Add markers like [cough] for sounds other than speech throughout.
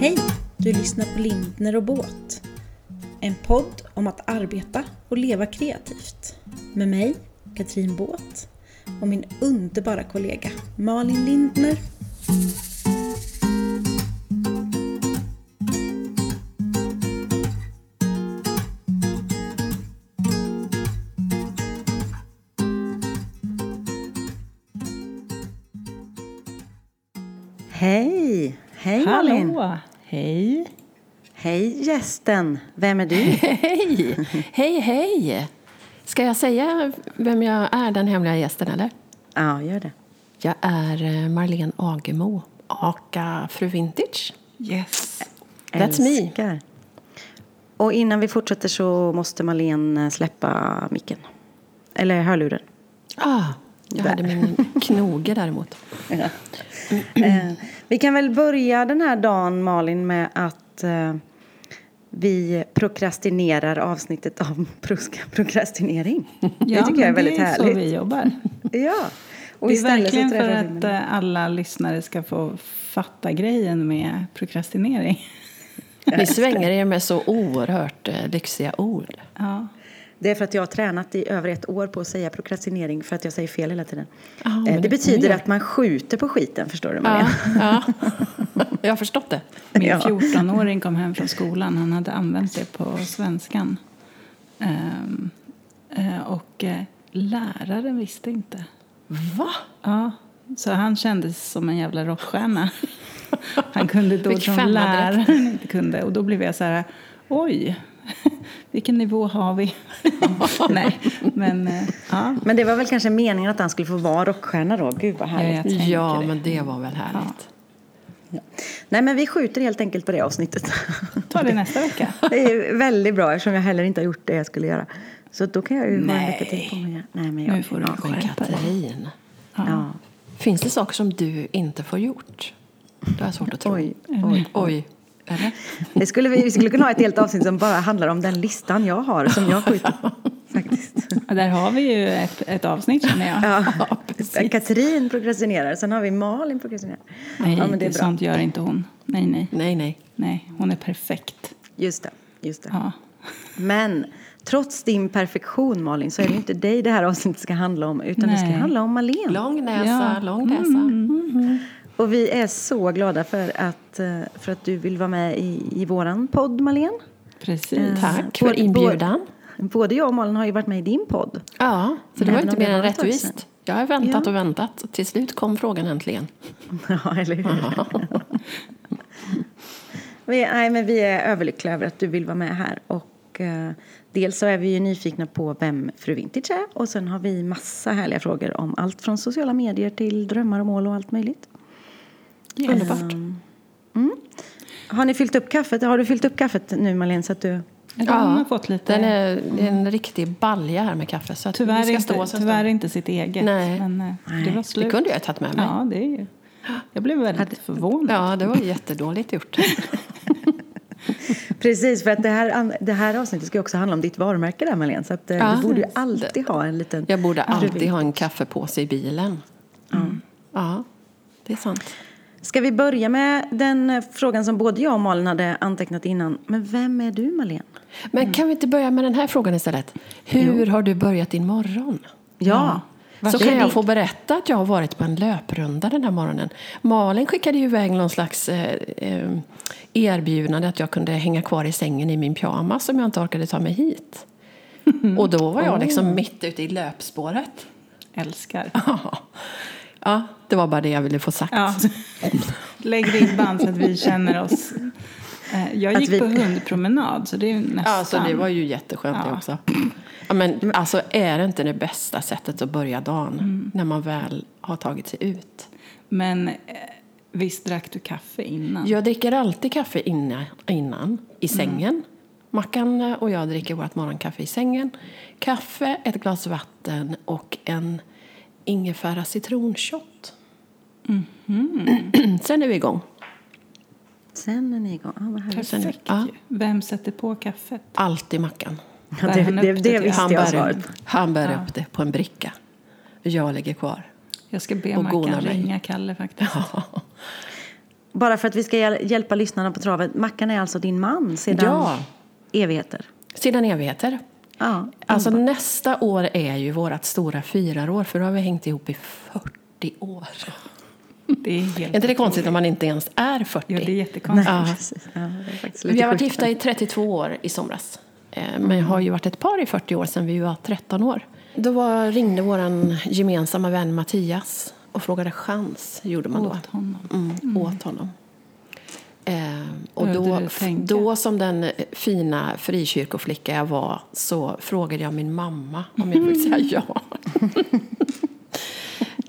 Hej! Du lyssnar på Lindner och Båt. En podd om att arbeta och leva kreativt. Med mig, Katrin Båt och min underbara kollega Malin Lindner. Hej! Hej Malin! Hej! Hej gästen! Vem är du? [laughs] Hej! Hej, hej! Ska jag säga vem jag är, den hemliga gästen, eller? Ja, gör det. Jag är eh, Marlene Agemo, aka Fru Vintage. Yes! That's me. Älskar. Och innan vi fortsätter så måste Malin släppa micken. Eller hörluren. Ah, jag hade min knoge däremot. [laughs] Eh, vi kan väl börja den här dagen, Malin, med att eh, vi prokrastinerar avsnittet [laughs] om prokrastinering. det tycker jag är väldigt det är härligt. så vi jobbar. [laughs] Ja. Och det är verkligen för vi att eh, alla lyssnare ska få fatta grejen med prokrastinering. Ni svänger er med så oerhört lyxiga ord. Ja. Det är för att jag har tränat i över ett år på att säga prokrastinering för att jag säger fel hela tiden. Men det det- betyder att man skjuter på skiten, förstår du Maria? Ja, ja. [laughs] Jag har förstått det. Min Ja. 14-åring kom hem från skolan. Han hade använt det på svenskan. Ehm, eh, och eh, läraren visste inte. Va? Ja, så han kändes som en jävla rockstjärna. Han kunde då Fick som läraren inte kunde. Och då blev jag så här, oj, vilken nivå har vi? [laughs] Nej, men eh, ja. Men det var väl kanske meningen att han skulle få vara rockstjärna då? Gud vad Ja, härligt. jag tänker Ja, det. men det var väl härligt. Nej men vi skjuter helt enkelt på det avsnittet. [laughs] Ta det nästa vecka. det är väldigt bra eftersom jag heller inte har gjort det jag skulle göra. Så då kan jag ju ha en Nej. vecka till på mig. Nej men jag, Nu får du ja, skärpa dig. Katrin, ja. finns det saker som du inte får gjort? Det har jag svårt att tro. Oj, oj. Oj. Eller? Det skulle vi, vi skulle kunna ha ett helt avsnitt som bara handlar om den listan jag har som jag skjuter på. [laughs] Faktiskt. Och där har vi ju ett, ett avsnitt känner jag. Ja. [laughs] Katrin prokrastinerar, sen har vi Malin prokrastinerar. Nej, ja, men det är bra. sånt gör inte hon. Nej, nej. Nej, nej. Nej, hon är perfekt. Just det, just det. Ja. Men trots din perfektion Malin så är det inte dig det här avsnittet ska handla om utan det ska Nej. handla om Malin. Lång näsa, Ja. lång näsa. Och vi är så glada för att, eh, för att du vill vara med i, i våran podd Malin. Precis. Tack Både- för inbjudan. Både jag och Malin har ju varit med i din podd. Ja, så det var inte mer än rättvist. Jag har väntat Ja. och väntat. Till slut kom frågan äntligen. [laughs] Ja, eller hur? [laughs] vi, nej, men vi är överlyckliga över att du vill vara med här. Och, eh, dels så är vi ju nyfikna på vem Fru Vintage är och sen har vi massa härliga frågor om allt från sociala medier till drömmar och mål och allt möjligt. Underbart. Mm. Har ni fyllt upp kaffet? Har du fyllt upp kaffet nu Malin så att du... Har fått lite... Den är, det är en riktig balja här med kaffe. Så att Tyvärr, vi ska inte, stå tyvärr inte sitt eget. Nej. Men eh, det var slut. Det kunde jag ha tagit med mig. Ja, det är ju... Jag blev väldigt förvånad. Ja, det var jättedåligt gjort. [laughs] Precis, för att det här, det här avsnittet ska ju också handla om ditt varumärke där Malin. Så att, eh, Ja. du borde ju alltid ha en liten... Jag borde alltid ha en kaffepåse i bilen. Mm. Ja, det är sant. Ska vi börja med den eh, frågan som både jag och Malin hade antecknat innan. Men vem är du Malin? Men kan vi inte börja med den här frågan istället? Hur har du börjat din morgon? Ja. Så det kan jag få berätta att jag har varit på en löprunda den här morgonen. Malin skickade ju iväg någon slags eh, eh, erbjudande att jag kunde hänga kvar i sängen i min pyjamas om jag inte orkade ta mig hit. [laughs] Och då var jag liksom mitt ute i löpspåret. Älskar. [laughs] Ja, det var bara det jag ville få sagt. Ja. Lägg ribban så att vi känner oss... Eh, Jag gick vi- på hundpromenad så det är ju nästan... Ja, så det var ju jätteskönt det Ja. också. Ja, men alltså är det inte det bästa sättet att börja dagen? När man väl har tagit sig ut. Men eh, visst drack du kaffe innan? Jag dricker alltid kaffe innan, innan i sängen. Mackan och jag dricker vårt morgonkaffe i sängen. Kaffe, ett glas vatten och en ingefära citronshot. [clears throat] Sen är vi igång. Sen är ni igång. Ah, vad Perfekt ja. Vem sätter på kaffet? Alltid Mackan. Ja, det, det, det, det visste Han jag svaret han bär upp det på en bricka. Jag ligger kvar. Jag ska be Mackan mig. ringa Kalle faktiskt. bara för att vi ska hjäl- hjälpa lyssnarna på travet. Mackan är alltså din man sedan Ja. evigheter. Sedan evigheter. Ja, Alltså nästa år är ju vårt stora firarår för då har vi hängt ihop i 40 år. Det är helt Är inte det konstigt om man inte ens är 40? Jo, det är Nej, jättekonstigt. Ja. Ja, det är Vi har varit gifta i 32 år i somras. Eh, Men har ju varit ett par i 40 år sedan vi var 13 år. Då var, ringde vår gemensamma vän Mattias och frågade chans. gjorde man då. Åt honom. Mm, Åt honom. Eh, och då, då som den fina frikyrkoflicka jag var så frågade jag min mamma om jag fick säga ja. [laughs] [laughs]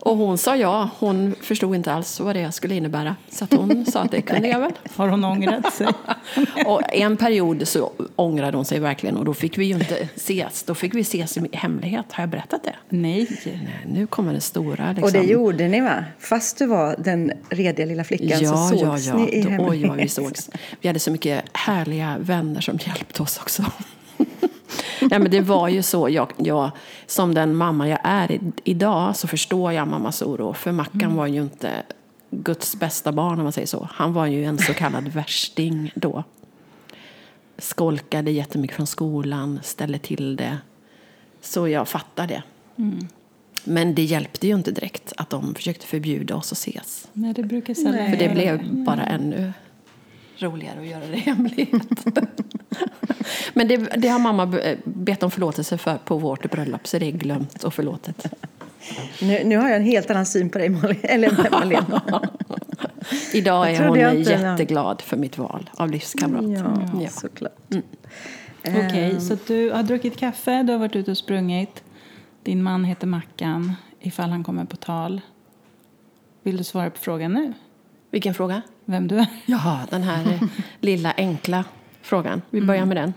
och hon sa ja. Hon förstod inte alls vad det skulle innebära. Så att hon sa att det kunde jag väl. [laughs] Har hon ångrat sig? [laughs] Och en period så ångrade hon sig verkligen och då fick vi ju inte ses. Då fick vi ses i hemlighet. Har jag berättat det? Nej. Nej, nu kommer det stora. Liksom. Och det gjorde ni va? Fast du var den rediga lilla flickan Ja, så ja, sågs ja. ni i Då, oj, vad vi hemlighet. sågs. Vi hade så mycket härliga vänner som hjälpte oss också. [laughs] Nej, men det var ju så. Jag, jag, som den mamma jag är i, idag så förstår jag mammas oro. För Mackan var ju inte Guds bästa barn om man säger så. Han var ju en så kallad värsting då. Skolkade jättemycket från skolan, ställde till det. Så jag fattar det. Men det hjälpte ju inte direkt att de försökte förbjuda oss att ses. Nej, det brukar sällan För det blev bara ännu roligare att göra det i hemlighet. [laughs] Men det, det har mamma be- bett om förlåtelse för på vårt bröllop, så det är glömt och förlåtet. Nu, nu har jag en helt annan syn på dig Malin. [laughs] Idag är hon inte- jätteglad för mitt val av livskamrat. Ja, Ja. såklart. Okej, Ehm. så att du har druckit kaffe, du har varit ute och sprungit. Din man heter Mackan, ifall han kommer på tal. Vill du svara på frågan nu? Vilken fråga? Vem du är? Jaha, den här eh, lilla enkla frågan. Vi börjar med den.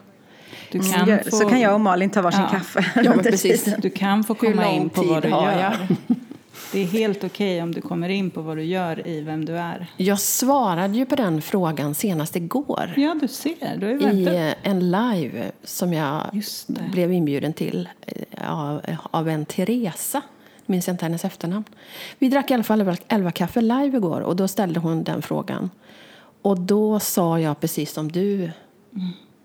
Kan, gör- få, så kan jag och Malin ta varsin Ja. kaffe. Ja, precis. du kan få komma in på vad du har jag? gör. Det är helt okej om du kommer in på vad du gör i vem du är. Jag svarade ju på den frågan senast igår. Ja, du ser. Du ju I eh, en live som jag blev inbjuden till eh, av, av en Teresa. Minns inte hennes efternamn. Vi drack i alla fall elva- kaffe live igår och då ställde hon den frågan. Och då sa jag precis som du.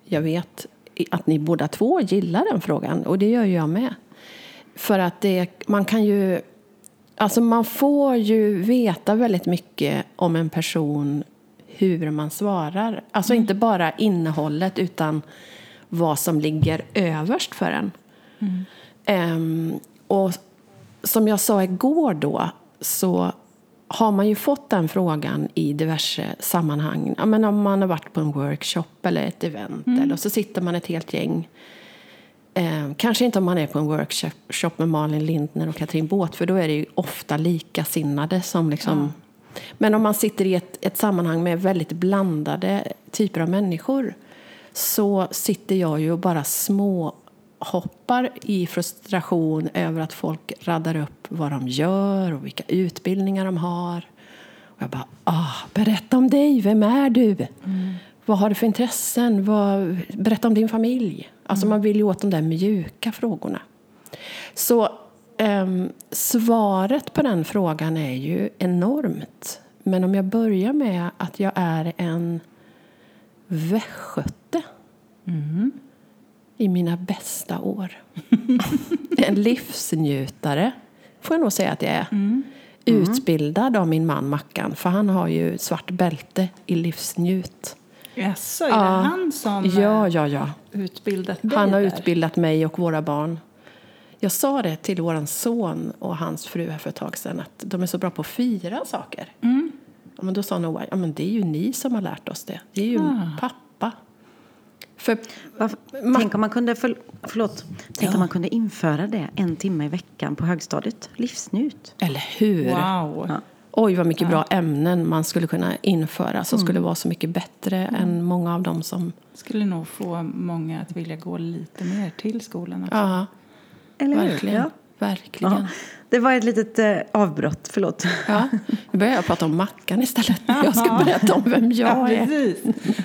Jag vet att ni båda två gillar den frågan och det gör jag med. För att det, man kan ju... Alltså man får ju veta väldigt mycket om en person hur man svarar. Alltså inte bara innehållet utan vad som ligger överst för en. Ehm, och som jag sa igår då så har man ju fått den frågan i diverse sammanhang. Ja, men om man har varit på en workshop eller ett event eller så sitter man ett helt gäng. Eh, kanske inte om man är på en workshop med Malin Lindner och Katrin Båt för då är det ju ofta likasinnade som liksom... Men om man sitter i ett, ett sammanhang med väldigt blandade typer av människor så sitter jag ju och bara små hoppar i frustration över att folk raddar upp vad de gör och vilka utbildningar de har. Och jag bara, ah, berätta om dig, vem är du? Vad har du för intressen? Vad, berätta om din familj. Alltså man vill ju åt de där mjuka frågorna. Så um, svaret på den frågan är ju enormt. Men om jag börjar med att jag är en västgöte mm i mina bästa år. [laughs] en livsnjutare, får jag nog säga att jag är. Utbildad av min man Mackan, för han har ju svart bälte i livsnjut. Jaså, är Ja. det han som Ja, eh, ja, ja. utbildat dig Han har där? utbildat mig och våra barn. Jag sa det till vår son och hans fru här för ett tag sedan att de är så bra på att fira saker. Ja, men då sa Noah, ja men det är ju ni som har lärt oss det. Det är ju Ah. pappa. För Varför- Tänk om man kunde, för, förlåt, tänk om man kunde införa det en timme i veckan på högstadiet. Livsnjut. Eller hur? Wow. Ja. Oj, vad mycket bra ämnen man skulle kunna införa som skulle vara så mycket bättre än många av dem som... Skulle nog få många att vilja gå lite mer till skolan. Också. Ja, Eller hur? verkligen. Ja. Verkligen. Ja. Det var ett litet eh, avbrott, förlåt. Ja, nu börjar jag prata om Mackan istället. Jag ska berätta om vem jag är. precis.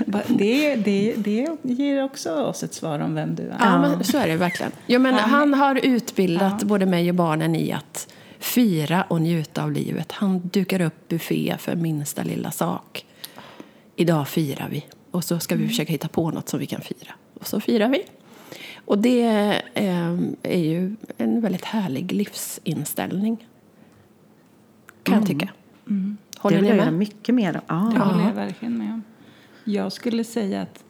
Ba- Det, det, det ger också oss ett svar om vem du är. Ja, men så är det verkligen. Jo, men Han- har utbildat både mig och barnen i att fira och njuta av livet. Han dukar upp buffé för minsta lilla sak. Idag firar vi. Och så ska vi försöka hitta på något som vi kan fira. Och så firar vi. Och det eh, är ju en väldigt härlig livsinställning. Kan jag tycka. Håller det vill ni jag med? mycket mer av. Det håller jag verkligen med om. Jag skulle säga att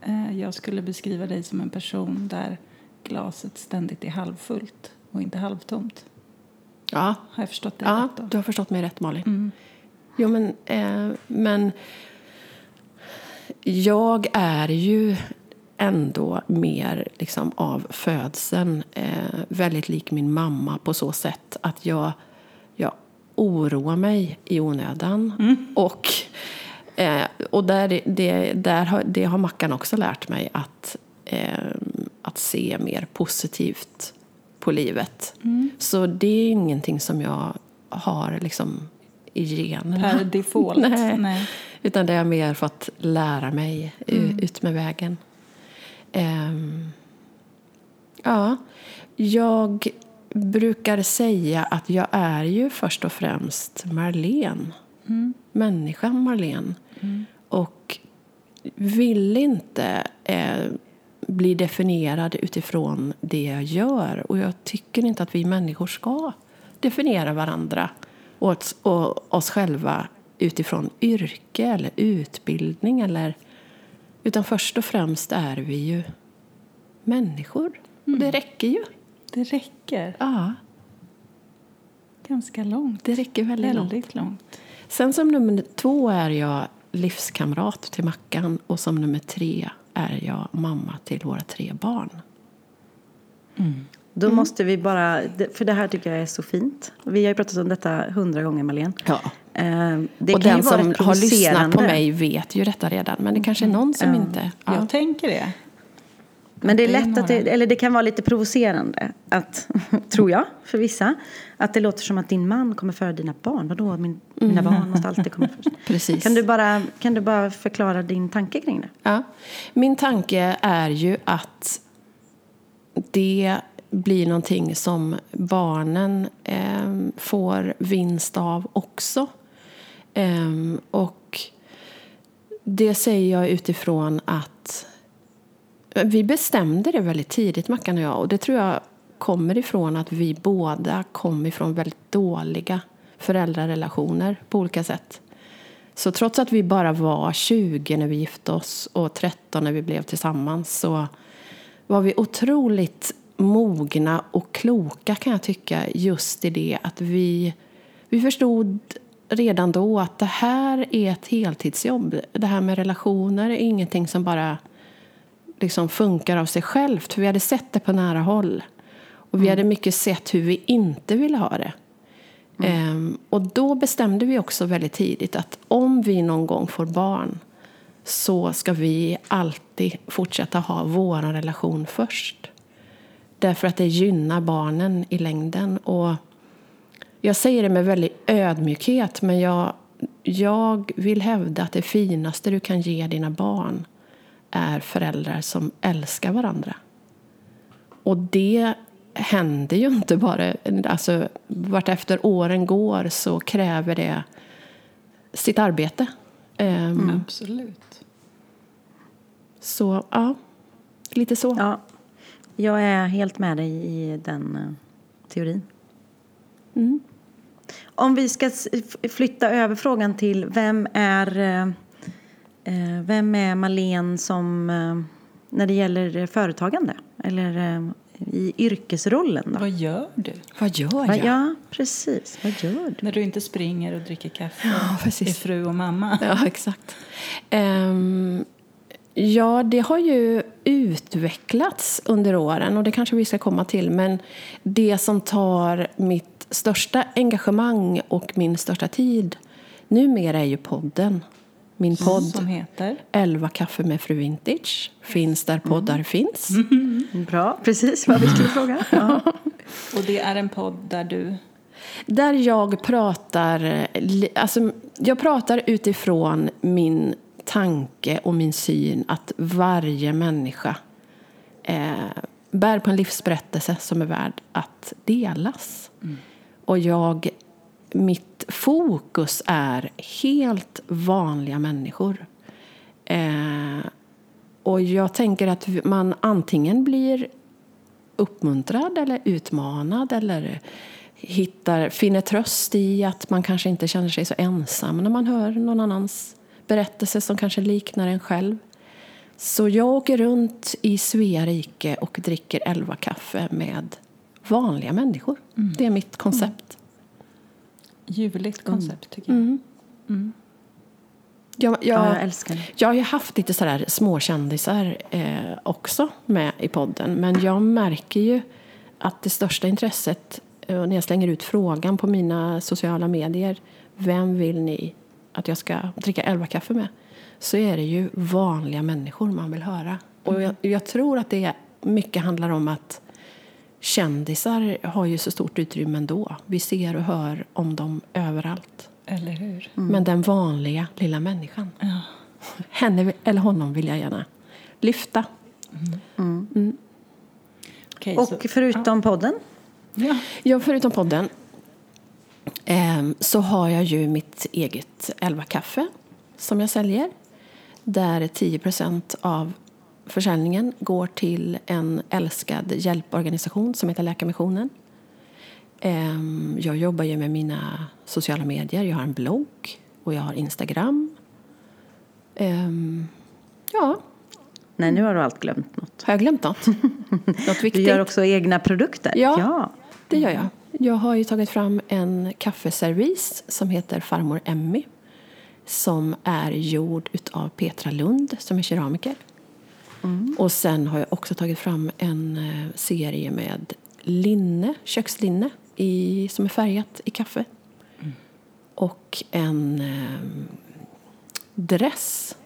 eh, jag skulle beskriva dig som en person där glaset ständigt är halvfullt och inte halvtomt. Ja, Har jag förstått det ja rätt då? du har förstått mig rätt Malin. Mm. Jo, men, eh, men jag är ju ändå mer liksom, av födseln eh, väldigt lik min mamma på så sätt att jag, jag oroar mig i onödan. Och, eh, och där, det, där har, det har Mackan också lärt mig att, eh, att se mer positivt på livet. Så det är ingenting som jag har liksom i generna. Per default? [laughs] Nej. Nej. Utan det har jag mer fått lära mig u- ut med vägen. Ehm, ja, jag brukar säga att jag är ju först och främst Marlene. Människan Marlene. Och vill inte eh, bli definierad utifrån det jag gör. Och jag tycker inte att vi människor ska definiera varandra och oss, och oss själva utifrån yrke eller utbildning. Eller, utan först och främst är vi ju människor. Och det räcker ju. Det räcker Ja, ganska långt. det räcker väldigt långt. Väldigt långt. Sen som nummer två är jag livskamrat till Mackan och som nummer tre är jag mamma till våra tre barn. Då måste vi bara, för det här tycker jag är så fint. Vi har ju pratat om detta hundra gånger Malene. Ja. Eh, Det och kan den som har lyssnat på mig vet ju detta redan. Men det kanske är någon som inte... Ja. Jag tänker det. Men det är lätt att det, eller det kan vara lite provocerande, att, [laughs] tror jag, för vissa. Att det låter som att din man kommer före dina barn. Vadå, min, mina barn måste alltid komma först. [laughs] Precis. Kan du, bara, kan du bara förklara din tanke kring det? Ja. Min tanke är ju att det blir någonting som barnen eh, får vinst av också. Um, och det säger jag utifrån att vi bestämde det väldigt tidigt, Mackan och jag. Och det tror jag kommer ifrån att vi båda kom ifrån väldigt dåliga föräldrarelationer på olika sätt. Så trots att vi bara var 20 när vi gifte oss och 13 när vi blev tillsammans så var vi otroligt mogna och kloka kan jag tycka just i det att vi, vi förstod redan då att det här är ett heltidsjobb. Det här med relationer är ingenting som bara liksom funkar av sig självt. För vi hade sett det på nära håll. Och vi hade mycket sett hur vi inte ville ha det. Ehm, och då bestämde vi också väldigt tidigt att om vi någon gång får barn så ska vi alltid fortsätta ha vår relation först. Därför att det gynnar barnen i längden. Och jag säger det med väldigt ödmjukhet men jag, jag vill hävda att det finaste du kan ge dina barn är föräldrar som älskar varandra. Och det händer ju inte bara... Alltså, vart efter åren går så kräver det sitt arbete. Ehm, Absolut. Så, ja. Lite så. Ja, jag är helt med dig i den eh, teorin. Mm. Om vi ska flytta över frågan till vem är, eh, eh, vem är Malene som eh, när det gäller företagande eller eh, i yrkesrollen då? Vad gör du Vad gör jag? ja, precis. Vad gör du? när du inte springer och dricker kaffe Ja, precis. är fru och mamma? Ja, exakt. Ehm, ja, det har ju utvecklats under åren och det kanske vi ska komma till. Men det som tar mitt största engagemang och min största tid numera är ju podden. Min podd Som heter? 11 kaffe med fru Vintage finns där poddar finns. Bra, precis vad vi skulle fråga. [laughs] Ja. Och det är en podd där du... Där jag pratar, alltså, jag pratar utifrån min tanke och min syn att varje människa eh, bär på en livsberättelse som är värd att delas. Och jag, mitt fokus är helt vanliga människor. Eh, och jag tänker att man antingen blir uppmuntrad eller utmanad eller hittar, finner tröst i att man kanske inte känner sig så ensam när man hör någon annans berättelse som kanske liknar en själv. Så jag åker runt i Svea rike och dricker elva kaffe med vanliga människor. Mm. Det är mitt koncept. Ljuvligt koncept, tycker jag. Mm. Mm. Jag, jag, ja, jag älskar det. Jag har ju haft lite sådär småkändisar eh, också med i podden. Men jag märker ju att det största intresset, eh, när jag slänger ut frågan på mina sociala medier, vem vill ni att jag ska dricka elva kaffe med? Så är det ju vanliga människor man vill höra. Och jag, jag tror att det mycket handlar om att kändisar har ju så stort utrymme ändå. Vi ser och hör om dem överallt. Eller hur? Mm. Men den vanliga lilla människan, ja. henne eller honom vill jag gärna lyfta. Mm. Mm. Okay, och så, förutom ja. podden? Ja. ja, förutom podden eh, så har jag ju mitt eget Elva kaffe som jag säljer. Där 10% av försäljningen går till en älskad hjälporganisation som heter Läkarmissionen. Ehm, jag jobbar ju med mina sociala medier. Jag har en blogg och jag har Instagram. Ehm, ja. Nej, nu har du allt glömt något. Har jag glömt något? [laughs] något viktigt? Du gör också egna produkter? Ja, ja, det gör jag. Jag har ju tagit fram en kaffeservis som heter Farmor Emmy som är gjord av Petra Lund som är keramiker. Mm. Och sen har jag också tagit fram en eh, serie med linne, kökslinne i, som är färgat i kaffe. Mm. Och en eh, dress,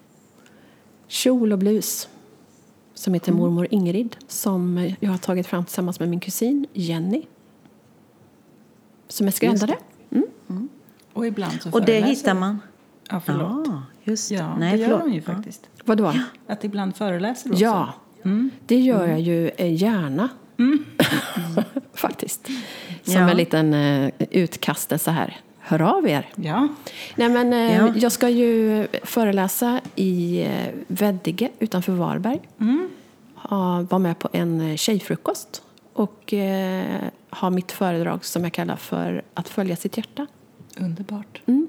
kjol och blus som heter mm. Mormor Ingrid som jag har tagit fram tillsammans med min kusin Jenny. Som är skräddare. Mm. mm. Och ibland så Och det hittar man? Ja, förlåt. Ja, just ja, Nej, det gör förlåt. de ju faktiskt. Ja. Vadå? Att ibland föreläser också. Ja, mm. det gör jag ju eh, gärna. Mm. [laughs] Faktiskt. Som ja. en liten uh, utkastelse här. Hör av er! Ja. Nej, men, uh, ja. Jag ska ju föreläsa i uh, Veddige utanför Varberg. Mm. Uh, var med på en tjejfrukost och uh, ha mitt föredrag som jag kallar för Att följa sitt hjärta. Underbart. Mm.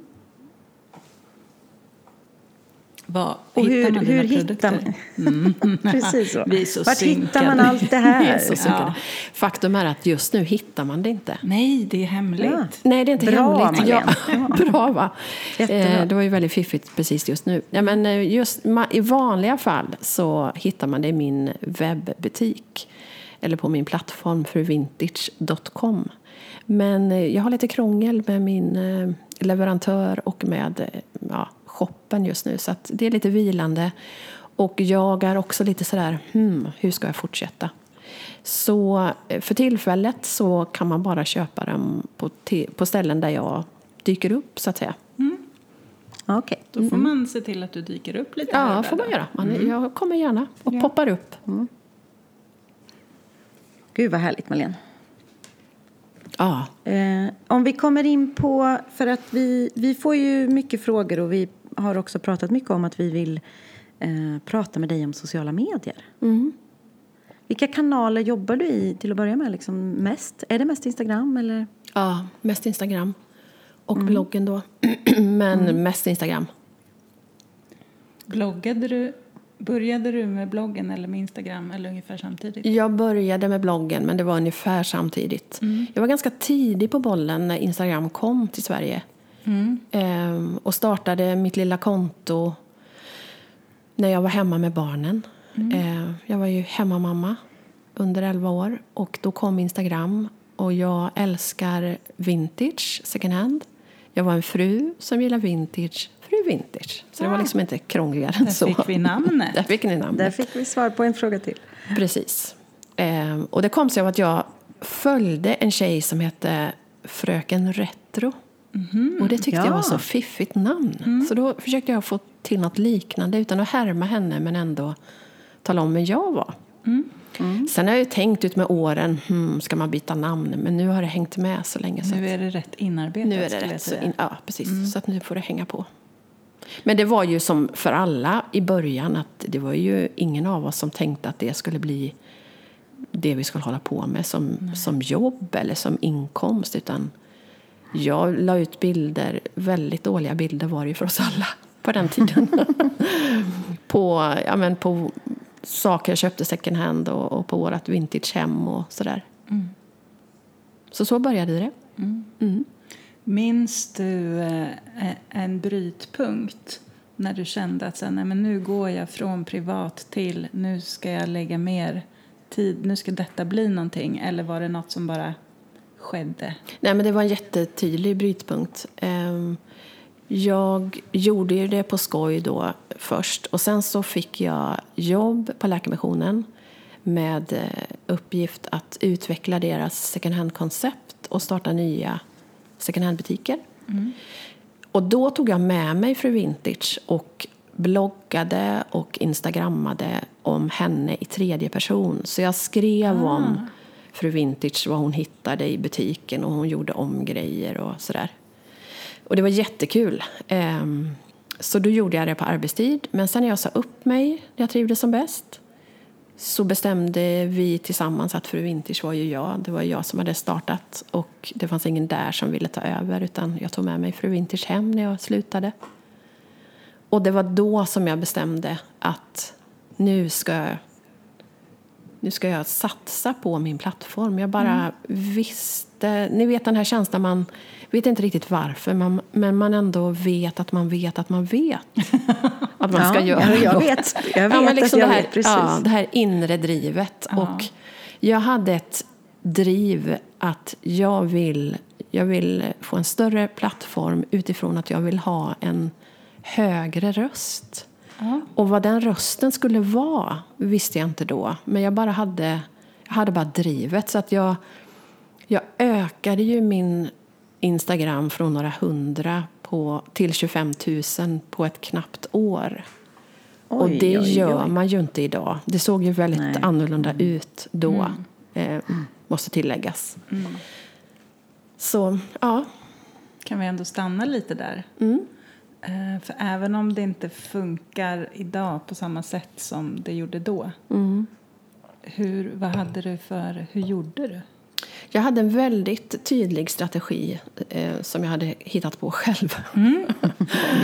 Var och hittar man hur hittar man? Mm. [laughs] Precis så. Vi så Vart synkade. hittar man allt det här? [laughs] så ja. Faktum är att just nu hittar man det inte. Nej, det är hemligt. Ja. Nej, det är inte Bra, hemligt. Ja. [laughs] Bra, va? Eh, det var ju väldigt fiffigt precis just nu. Ja, men eh, just, I vanliga fall så hittar man det i min webbutik eller på min plattform fruvintage.com. Men eh, jag har lite krångel med min leverantör och med ja, shoppen just nu. Så det är lite vilande. Och jag är också lite sådär, hmm, hur ska jag fortsätta? Så eh, för tillfället så kan man bara köpa dem på, på ställen där jag dyker upp, så att säga. Mm. Okay. Då får man se till att du dyker upp lite Ja, det får man göra. Man, mm. Jag kommer gärna och ja. poppar upp. Mm. Gud vad härligt Malene. Ja. Eh, om vi kommer in på, för att vi, vi får ju mycket frågor och vi har också pratat mycket om att vi vill eh, prata med dig om sociala medier. Mm. Vilka kanaler jobbar du i till att börja med? Liksom mest? Är det mest Instagram? Eller? Ja, mest Instagram. Och mm. bloggen då. [clears throat] Men mm. mest Instagram. Bloggade du, började du med bloggen eller med Instagram eller ungefär samtidigt? Jag började med bloggen men det var ungefär samtidigt. Mm. Jag var ganska tidig på bollen när Instagram kom till Sverige. Mm. Ehm, och startade mitt lilla konto när jag var hemma med barnen. Mm. Ehm, jag var ju hemmamamma under 11 år och då kom Instagram och jag älskar vintage, second hand. Jag var en fru som gillar vintage, fru vintage. Så ja. det var liksom inte krångligare än så. Där fick vi namnet. [laughs] Där fick ni namnet. Där fick vi svar på en fråga till. Precis. Ehm, och det kom sig av att jag följde en tjej som hette Fröken Retro. Mm. Och det tyckte ja. jag var så fiffigt namn. Mm. Så då försökte jag få till något liknande utan att härma henne men ändå tala om vem jag var. Mm. Sen har jag tänkt ut med åren, hmm, ska man byta namn? Men nu har det hängt med så länge. Så Nu är det rätt inarbetat nu är det rätt. Så in, ja, precis. Så att nu får det hänga på. Men det var ju som för alla i början att det var ju ingen av oss som tänkte att det skulle bli det vi skulle hålla på med som, som jobb eller som inkomst. Utan jag la ut bilder, väldigt dåliga bilder var det ju för oss alla på den tiden. [laughs] på, ja, men på saker jag köpte second hand och, och på vårt vintagehem och sådär. Så så började det. Minns du eh, en brytpunkt när du kände att så nej, men nu går jag från privat till nu ska jag lägga mer tid, nu ska detta bli någonting? Eller var det något som bara skedde? Nej, men det var en jättetydlig brytpunkt. Ehm, Jag gjorde ju det på skoj då först och sen så fick jag jobb på Läkarmissionen med eh, uppgift att utveckla deras second hand-koncept och starta nya second hand-butiker. Och då tog jag med mig Fru Vintage och bloggade och instagrammade om henne i tredje person. Så jag skrev om Fru Vintage, vad hon hittade i butiken och hon gjorde om grejer och sådär. Och det var jättekul. Ehm, så då gjorde jag det på arbetstid. Men sen när jag sa upp mig, när jag trivdes som bäst, så bestämde vi tillsammans att Fru Vintage var ju jag. Det var jag som hade startat och det fanns ingen där som ville ta över utan jag tog med mig Fru Vintage hem när jag slutade. Och det var då som jag bestämde att nu ska jag, nu ska jag satsa på min plattform. Jag bara visste, ni vet den här känslan man vet inte riktigt varför man, men man ändå vet att man vet att man vet [laughs] att man ska Ja, göra jag något. vet. Jag vet ja, liksom jag det här, vet precis. Ja, det här inre drivet. Och jag hade ett driv att jag vill, jag vill få en större plattform utifrån att jag vill ha en högre röst. Och vad den rösten skulle vara visste jag inte då. Men jag bara hade, jag hade bara drivet. Så att jag, jag ökade ju min Instagram från några hundra på, till 25 000 på ett knappt år. och Oj, det oj, gör oj. man ju inte idag. Det såg ju väldigt Nej. annorlunda ut då, eh, måste tilläggas. Så, ja. Kan vi ändå stanna lite där? Eh, För även om det inte funkar idag på samma sätt som det gjorde då. Hur, vad hade du för, hur gjorde du? Jag hade en väldigt tydlig strategi eh, som jag hade hittat på själv. [laughs]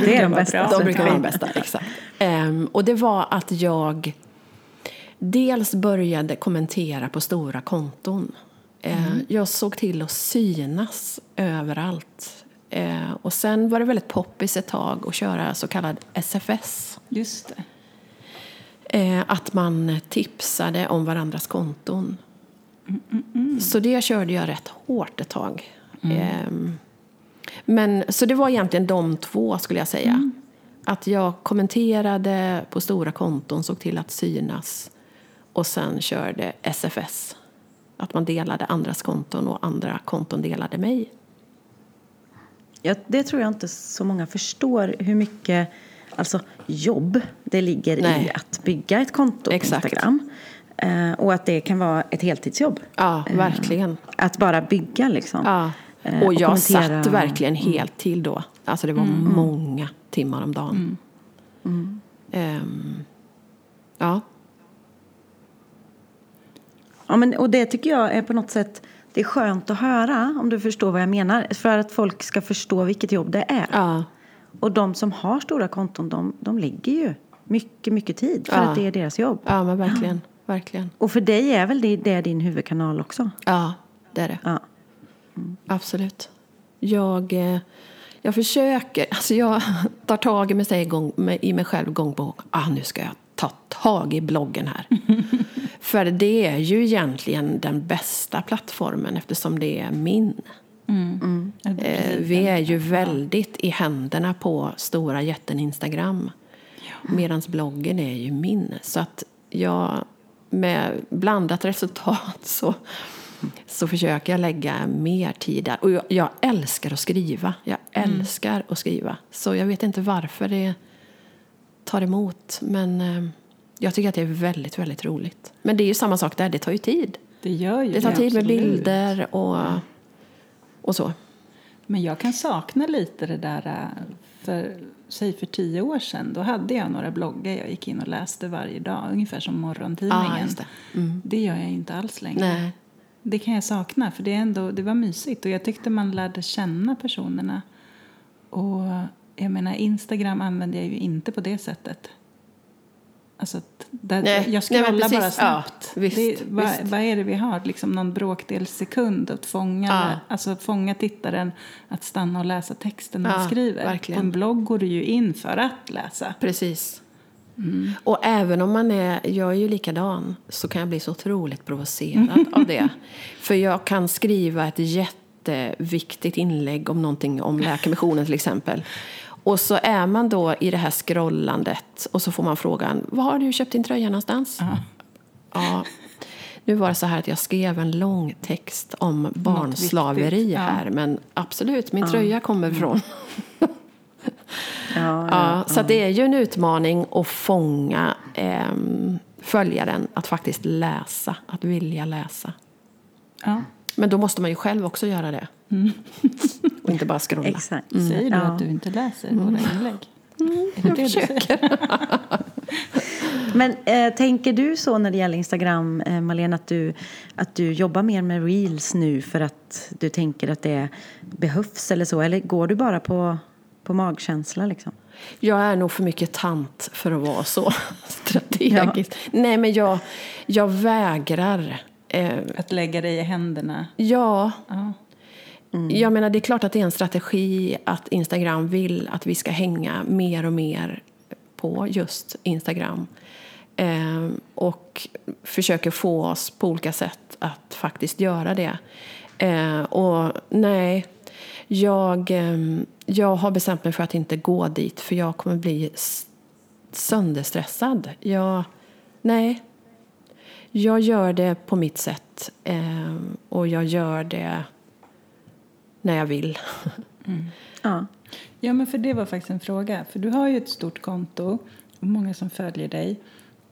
Det är vara bästa. De brukar vara de bästa, exakt. Ehm, och det var att jag dels började kommentera på stora konton. Eh, Jag såg till att synas överallt. Eh, och sen var det väldigt poppis ett tag att köra så kallad SFS. Just. Eh, att man tipsade om varandras konton. Så det körde jag rätt hårt ett tag. Ehm, men, så det var egentligen de två skulle jag säga. Att jag kommenterade på stora konton, såg till att synas och sen körde SFS. Att man delade andras konton och andra konton delade mig. Ja, det tror jag inte så många förstår hur mycket alltså, jobb det ligger Nej. i att bygga ett konto på Exakt. Instagram. Eh, och att det kan vara ett heltidsjobb. Ja, verkligen. Att bara bygga liksom. Ja. Eh, Och jag kommentera. Mm. satt verkligen helt till då. Alltså det var många timmar om dagen. Mm. Ehm, ja. Ja, men, och det tycker jag är på något sätt det är skönt att höra om du förstår vad jag menar. För att folk ska förstå vilket jobb det är. Ja. Och de som har stora konton, de, de lägger ju mycket, mycket tid för Ja. att det är deras jobb. ja, men verkligen. Verkligen. Och för dig är väl det, det din huvudkanal också? Ja, det är det. Ja. Absolut. Jag, eh, jag försöker, alltså jag [laughs] tar tag i mig, gång, i mig själv gång på gång. Ah, nu ska jag ta tag i bloggen här. [laughs] För det är ju egentligen den bästa plattformen eftersom det är min. Det är Eh, vi är ju väldigt i händerna på stora jätten Instagram. Medan bloggen är ju min. Så att jag med blandat resultat [laughs] så, så försöker jag lägga mer tid där. Och jag, jag älskar att skriva. Jag älskar att skriva. Så jag vet inte varför det tar emot. Men eh, Jag tycker att det är väldigt, väldigt roligt. Men det är ju samma sak där, det tar ju tid. Det gör ju Det tar tid med absolut. bilder och, och så. Men jag kan sakna lite det där, äh, för, säg för tio år sedan, då hade jag några bloggar jag gick in och läste varje dag, ungefär som morgontidningen. Just det. Mm. det gör jag inte alls längre. Nej. Det kan jag sakna, för det, är ändå, det var mysigt och jag tyckte man lärde känna personerna. Och jag menar, Instagram använder jag ju inte på det sättet. Alltså, där, Nej, jag scrollar bara snabbt. Ja, visst, det, vad, visst. vad är det vi har? Liksom någon bråkdels sekund att fånga, Ja. alltså fånga tittaren att stanna och läsa texten man Ja, skriver. verkligen. På en blogg går du ju in för att läsa. Precis. Och även om man är, jag är ju likadan, så kan jag bli så otroligt provocerad [laughs] av det. För jag kan skriva ett jätteviktigt inlägg om någonting om Läkarmissionen till exempel. Och så är man då i det här scrollandet och så får man frågan, var har du köpt din tröja någonstans? Ja. Nu var det så här att jag skrev en lång text om barnslaveri ja. här, men absolut, min tröja kommer från [laughs] Ja, Ja, så det är ju en utmaning att fånga ehm, följaren att faktiskt läsa, att vilja läsa. Ja. Men då måste man ju själv också göra det. Och inte bara scrolla. Exakt. Säger du Ja. att du inte läser våra inlägg? är det det säger? [laughs] Men eh, tänker du så när det gäller Instagram, eh, Malena, att du, att du jobbar mer med reels nu för att du tänker att det behövs eller så? Eller går du bara på, på magkänsla liksom? Jag är nog för mycket tant för att vara så [laughs] strategisk. Nej, men jag, jag vägrar. Eh, Att lägga dig i händerna. ja, Ja. Mm. Jag menar, det är klart att det är en strategi att Instagram vill att vi ska hänga mer och mer på just Instagram. Eh, och försöker få oss på olika sätt att faktiskt göra det. Eh, och nej, jag, eh, jag har bestämt mig för att inte gå dit för jag kommer bli sönderstressad. Jag, nej, jag gör det på mitt sätt eh, och jag gör det när jag vill. Ja. Ja, men för det var faktiskt en fråga. För du har ju ett stort konto och många som följer dig.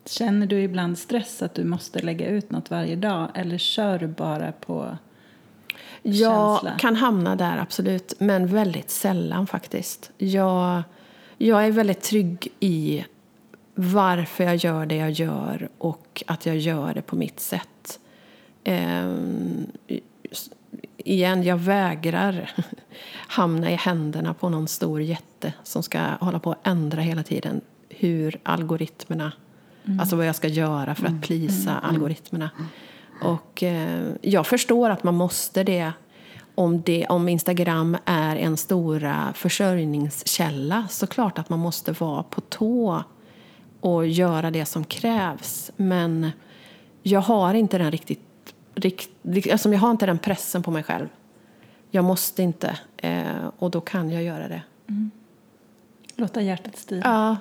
Känner du ibland stress att du måste lägga ut något varje dag eller kör du bara på Jag känsla? kan hamna där, absolut. Men väldigt sällan faktiskt. Jag, jag är väldigt trygg i varför jag gör det jag gör och att jag gör det på mitt sätt. Igen, jag vägrar [laughs] hamna i händerna på någon stor jätte som ska hålla på att ändra hela tiden hur algoritmerna, alltså vad jag ska göra för att plisa algoritmerna. Och eh, jag förstår att man måste det om, det om Instagram är en stora försörjningskälla så klart att man måste vara på tå och göra det som krävs. Men jag har inte den riktigt, rikt, alltså jag har inte den pressen på mig själv. Jag måste inte eh, och då kan jag göra det. låta hjärtat styra? Ja,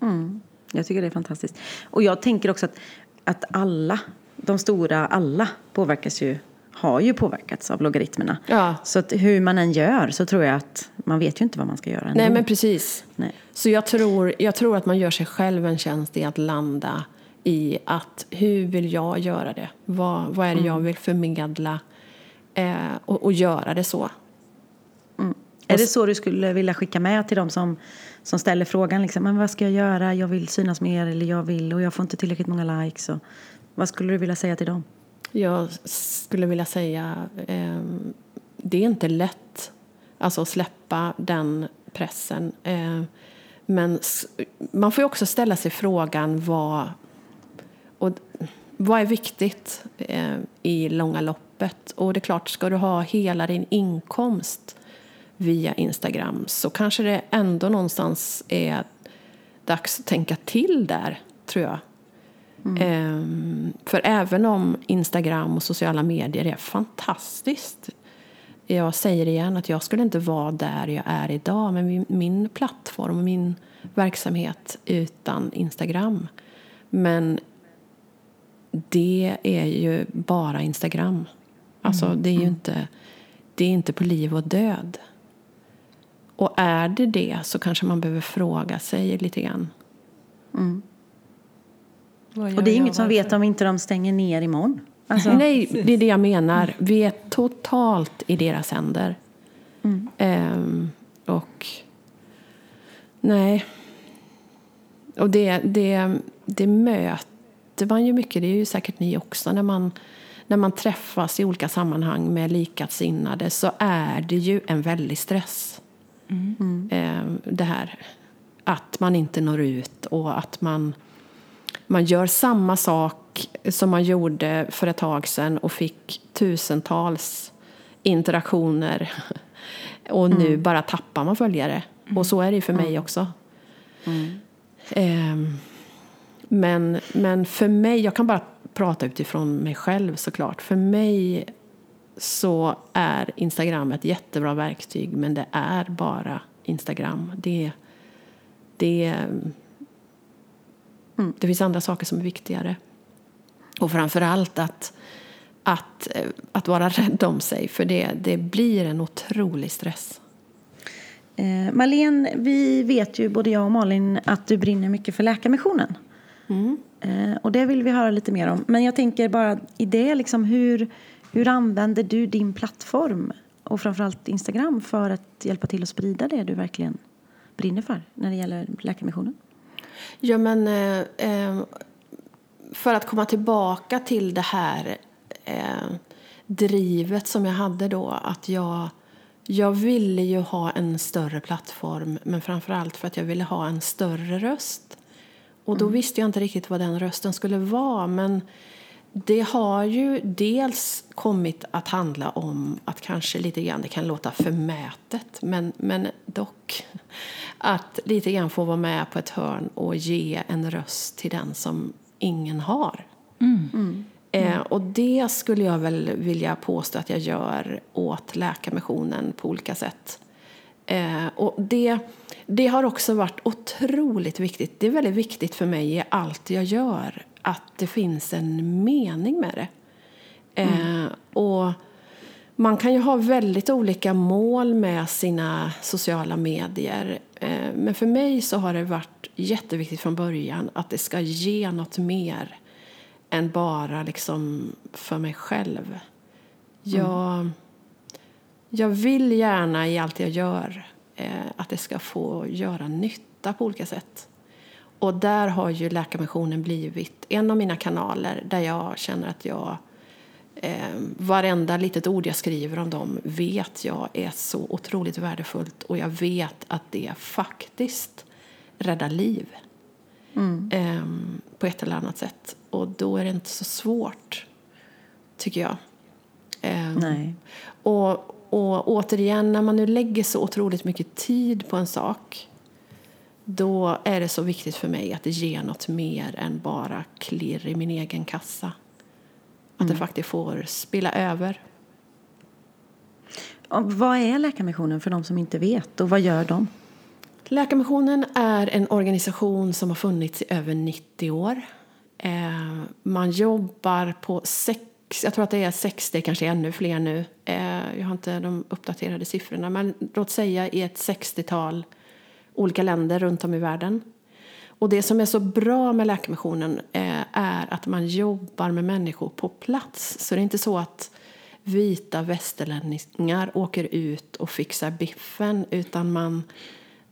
Mm. Jag tycker det är fantastiskt. Och jag tänker också att, att alla, de stora alla påverkas ju, har ju påverkats av logaritmerna. Ja. Så att hur man än gör så tror jag att man vet ju inte vad man ska göra ändå. nej men precis. Nej. Så jag tror, jag tror att man gör sig själv en tjänst i att landa i att hur vill jag göra det? Vad, vad är det jag vill förmedla? Eh, och, och göra det så. Är det så du skulle vilja skicka med till de som, som ställer frågan? Liksom, men vad ska jag göra? Jag vill synas mer eller jag vill och jag får inte tillräckligt många likes. Och, vad skulle du vilja säga till dem? Jag skulle vilja säga, eh, det är inte lätt alltså, att släppa den pressen. Eh, men man får ju också ställa sig frågan vad, och, vad är viktigt eh, i långa loppet? Och det är klart, ska du ha hela din inkomst via Instagram så kanske det ändå någonstans är dags att tänka till där, tror jag. Ehm, för även om Instagram och sociala medier är fantastiskt. Jag säger igen att jag skulle inte vara där jag är idag med min plattform och min verksamhet utan Instagram. Men det är ju bara Instagram. Alltså det är ju inte, det är inte på liv och död. Och är det det så kanske man behöver fråga sig lite grann. Gör Och det är inget som vet om inte de stänger ner imorgon. Alltså, Nej, det är det jag menar. Vi är totalt i deras händer. Ehm, och nej. Och det, det, det möter man ju mycket, det är ju säkert ni också, när man, när man träffas i olika sammanhang med likasinnade så är det ju en väldig stress. Ehm, det här att man inte når ut och att man man gör samma sak som man gjorde för ett tag sedan och fick tusentals interaktioner. [laughs] Och nu bara tappar man följare. Och så är det ju för mig också. Ehm, men, men för mig, jag kan bara prata utifrån mig själv såklart. För mig så är Instagram ett jättebra verktyg men det är bara Instagram. Det, det, det finns andra saker som är viktigare. Och framför allt att, att, eh, att vara rädd om sig för det, det blir en otrolig stress. Eh, Marlene, vi vet ju både jag och Malin att du brinner mycket för Läkarmissionen. Eh, och det vill vi höra lite mer om. Men jag tänker bara i det, liksom, hur, hur använder du din plattform och framförallt Instagram för att hjälpa till att sprida det du verkligen brinner för när det gäller Läkarmissionen? Ja, men eh, eh, för att komma tillbaka till det här eh, drivet som jag hade då, att jag, jag ville ju ha en större plattform, men framför allt för att jag ville ha en större röst. Och då visste jag inte riktigt vad den rösten skulle vara, men det har ju dels kommit att handla om att kanske lite grann, det kan låta förmätet, men, men dock att lite grann få vara med på ett hörn och ge en röst till den som ingen har. Eh, och det skulle jag väl vilja påstå att jag gör åt Läkarmissionen på olika sätt. Eh, och det, det har också varit otroligt viktigt. Det är väldigt viktigt för mig i allt jag gör att det finns en mening med det. Eh, och man kan ju ha väldigt olika mål med sina sociala medier. Eh, men för mig så har det varit jätteviktigt från början att det ska ge något mer än bara liksom för mig själv. Jag, jag vill gärna i allt jag gör eh, att det ska få göra nytta på olika sätt. Och där har ju Läkarmissionen blivit en av mina kanaler där jag känner att jag eh, varenda litet ord jag skriver om dem vet jag är så otroligt värdefullt och jag vet att det faktiskt räddar liv eh, på ett eller annat sätt. Och då är det inte så svårt, tycker jag. Eh, Nej. och, och återigen, när man nu lägger så otroligt mycket tid på en sak då är det så viktigt för mig att det ger något mer än bara klirr i min egen kassa. Att det faktiskt får spilla över. Och vad är Läkarmissionen för de som inte vet och vad gör de? Läkarmissionen är en organisation som har funnits i över 90 år. Eh, man jobbar på sex, jag tror att det är 60, kanske ännu fler nu. Eh, jag har inte de uppdaterade siffrorna, men låt säga i ett 60-tal olika länder runt om i världen. Och det som är så bra med Läkarmissionen eh, är att man jobbar med människor på plats. Så det är inte så att vita västerlänningar åker ut och fixar biffen utan man,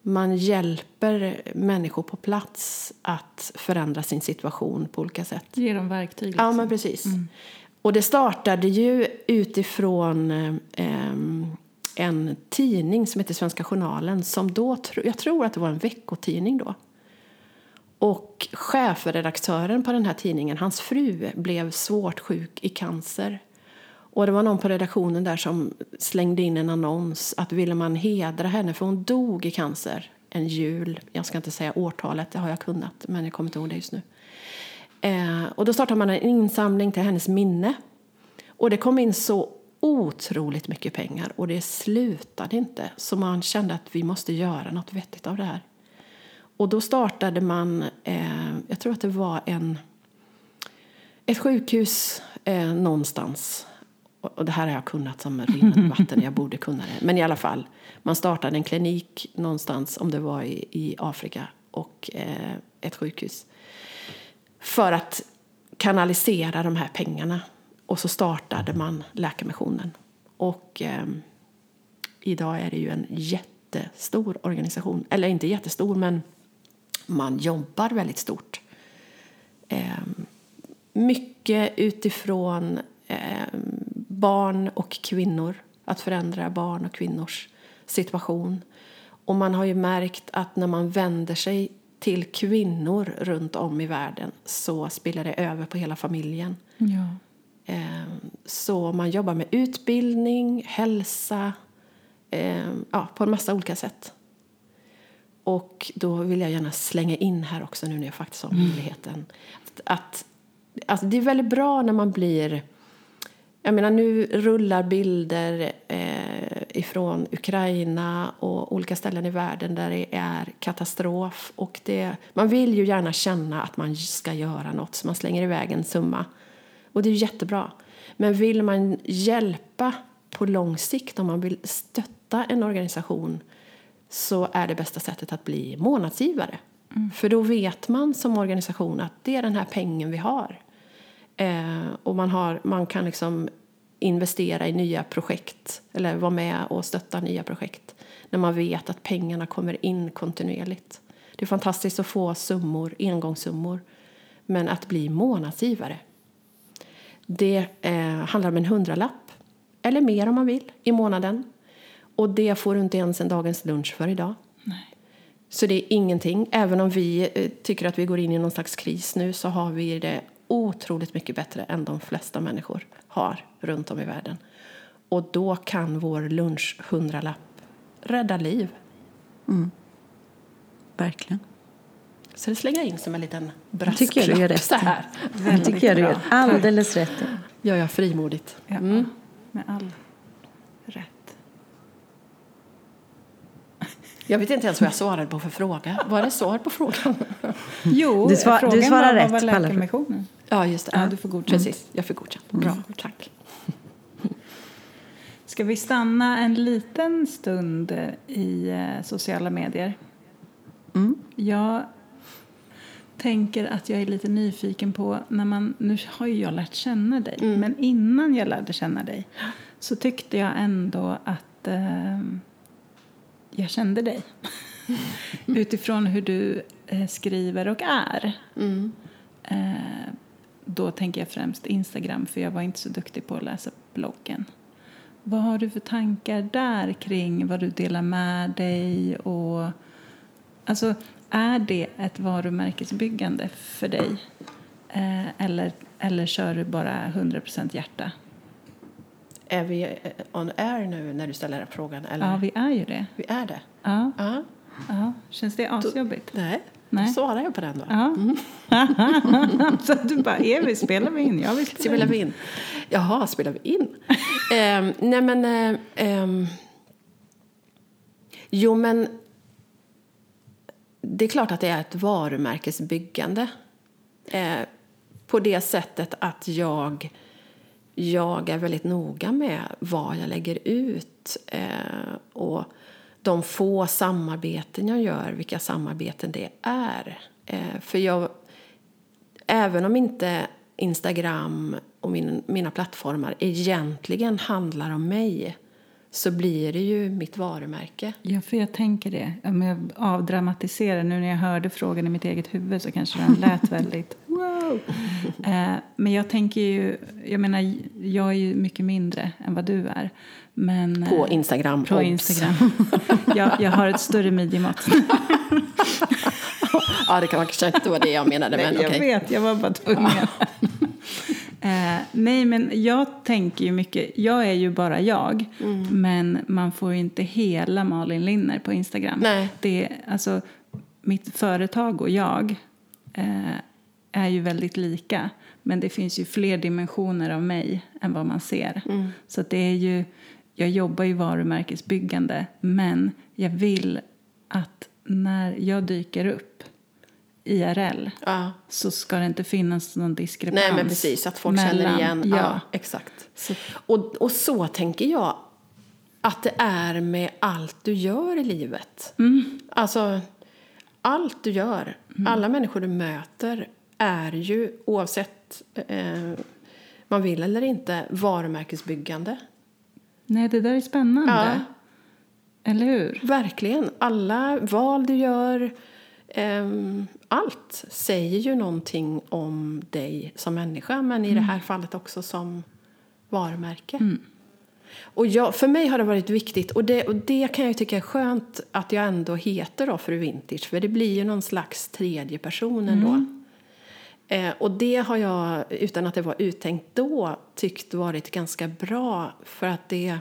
man hjälper människor på plats att förändra sin situation på olika sätt. Ge dem verktyg. Ja, liksom. men precis. Och det startade ju utifrån eh, en tidning som heter Svenska Journalen som då, jag tror att det var en veckotidning då. Och chefredaktören på den här tidningen, hans fru, blev svårt sjuk i cancer. Och det var någon på redaktionen där som slängde in en annons att ville man hedra henne, för hon dog i cancer en jul. Jag ska inte säga årtalet, det har jag kunnat, men jag kommer inte ihåg det just nu. Eh, och då startade man en insamling till hennes minne. Och det kom in så otroligt mycket pengar och det slutade inte. Så man kände att vi måste göra något vettigt av det här. Och då startade man, eh, jag tror att det var en, ett sjukhus eh, någonstans. Och och det här har jag kunnat som rinnande [laughs] vatten, jag borde kunna det. Men i alla fall, man startade en klinik någonstans, om det var i, i Afrika, och eh, ett sjukhus för att kanalisera de här pengarna. Och så startade man Läkarmissionen. Och eh, idag är det ju en jättestor organisation. Eller inte jättestor, men man jobbar väldigt stort. Eh, mycket utifrån eh, barn och kvinnor. Att förändra barn och kvinnors situation. Och man har ju märkt att när man vänder sig till kvinnor runt om i världen så spiller det över på hela familjen. Ja. Ehm, så man jobbar med utbildning, hälsa, ehm, ja, på en massa olika sätt. Och då vill jag gärna slänga in här också nu när jag faktiskt har möjligheten. Att, att, alltså det är väldigt bra när man blir jag menar, nu rullar bilder eh, ifrån Ukraina och olika ställen i världen där det är katastrof. Och det, man vill ju gärna känna att man ska göra något, så man slänger iväg en summa. Och det är jättebra. Men vill man hjälpa på lång sikt, om man vill stötta en organisation så är det bästa sättet att bli månadsgivare. Mm. För då vet man som organisation att det är den här pengen vi har. Eh, och man, har, man kan liksom investera i nya projekt eller vara med och stötta nya projekt när man vet att pengarna kommer in kontinuerligt. Det är fantastiskt att få summor, engångssummor, men att bli månadsgivare det eh, handlar om en hundralapp, eller mer om man vill, i månaden. Och det får du inte ens en dagens lunch för idag. Nej. Så det är ingenting. Även om vi eh, tycker att vi går in i någon slags kris nu så har vi det otroligt mycket bättre än de flesta människor har runt om i världen. Och då kan vår lunch hundralapp rädda liv. Mm. Verkligen. Så det slänger in som en liten brasklapp. tycker jag du gör rätt så här. Det tycker jag du gör alldeles rätt Gör jag frimodigt. Ja, mm. med all rätt. Jag vet inte ens vad jag svarade på för fråga. Var det svar på frågan? Jo, du, svar, frågan du svarar var, rätt var läkarmissionen. Ja, just det. Ja, du får godkänt. Precis, jag får godkänt. Bra, mm. tack. [laughs] Ska vi stanna en liten stund i eh, sociala medier? Mm. Jag tänker att jag är lite nyfiken på, när man, nu har ju jag lärt känna dig, mm. men innan jag lärde känna dig så tyckte jag ändå att eh, jag kände dig. [laughs] Utifrån hur du eh, skriver och är. Mm. Då tänker jag främst Instagram, för jag var inte så duktig på att läsa bloggen. Vad har du för tankar där kring vad du delar med dig? och... Alltså, är det ett varumärkesbyggande för dig? Eh, eller, eller kör du bara 100% hjärta? Är vi on air nu när du ställer frågan? Eller? Ja, vi är ju det. Vi är det? Ja. ja. ja. Känns det asjobbigt? Nej. Nej. Svarar jag på den då. Ja. Mm. [laughs] så du bara, Evi, spelar vi in? Ja, vi spelar, spelar vi in. Jaha, spelar vi in? um, [laughs] nej men... Um, jo men det är klart att det är ett varumärkesbyggande. Eh, på det sättet att jag, jag är väldigt noga med vad jag lägger ut. Eh, och de få samarbeten jag gör, vilka samarbeten det är. Eh, för jag, även om inte Instagram och min, mina plattformar egentligen handlar om mig så blir det ju mitt varumärke. Ja, för jag tänker det. Om jag avdramatiserar, nu när jag hörde frågan i mitt eget huvud så kanske den lät [laughs] väldigt wow. Eh, men jag tänker ju, jag menar, jag är ju mycket mindre än vad du är. Men, på eh, Instagram, På Instagram. [laughs] jag, jag har ett större midjemått. ja, det kan kanske inte vara det jag menade. [laughs] Nej, men jag okay. vet, jag var bara tvungen. Eh, nej, men jag tänker ju mycket, jag är ju bara jag, mm. men man får ju inte hela Malin Linner på Instagram. Nej. Det, alltså, mitt företag och jag eh, är ju väldigt lika, men det finns ju fler dimensioner av mig än vad man ser. Mm. Så det är ju, jag jobbar ju varumärkesbyggande, men jag vill att när jag dyker upp IRL ja. så ska det inte finnas någon diskrepans. Nej, men precis. Att folk mellan, känner igen. Ja, ja exakt. Så. Och, och så tänker jag att det är med allt du gör i livet. Mm. Alltså, allt du gör, mm. alla människor du möter är ju, oavsett eh, man vill eller inte, varumärkesbyggande. Nej, det där är spännande. Ja. Eller hur? Verkligen. Alla val du gör, allt säger ju någonting om dig som människa men i det här fallet också som varumärke. Och jag, för mig har det varit viktigt, och det, och det kan jag tycka är skönt att jag ändå heter då Fru Vintage, för det blir ju någon slags tredje person ändå. Eh, och det har jag, utan att det var uttänkt då, tyckt varit ganska bra för att det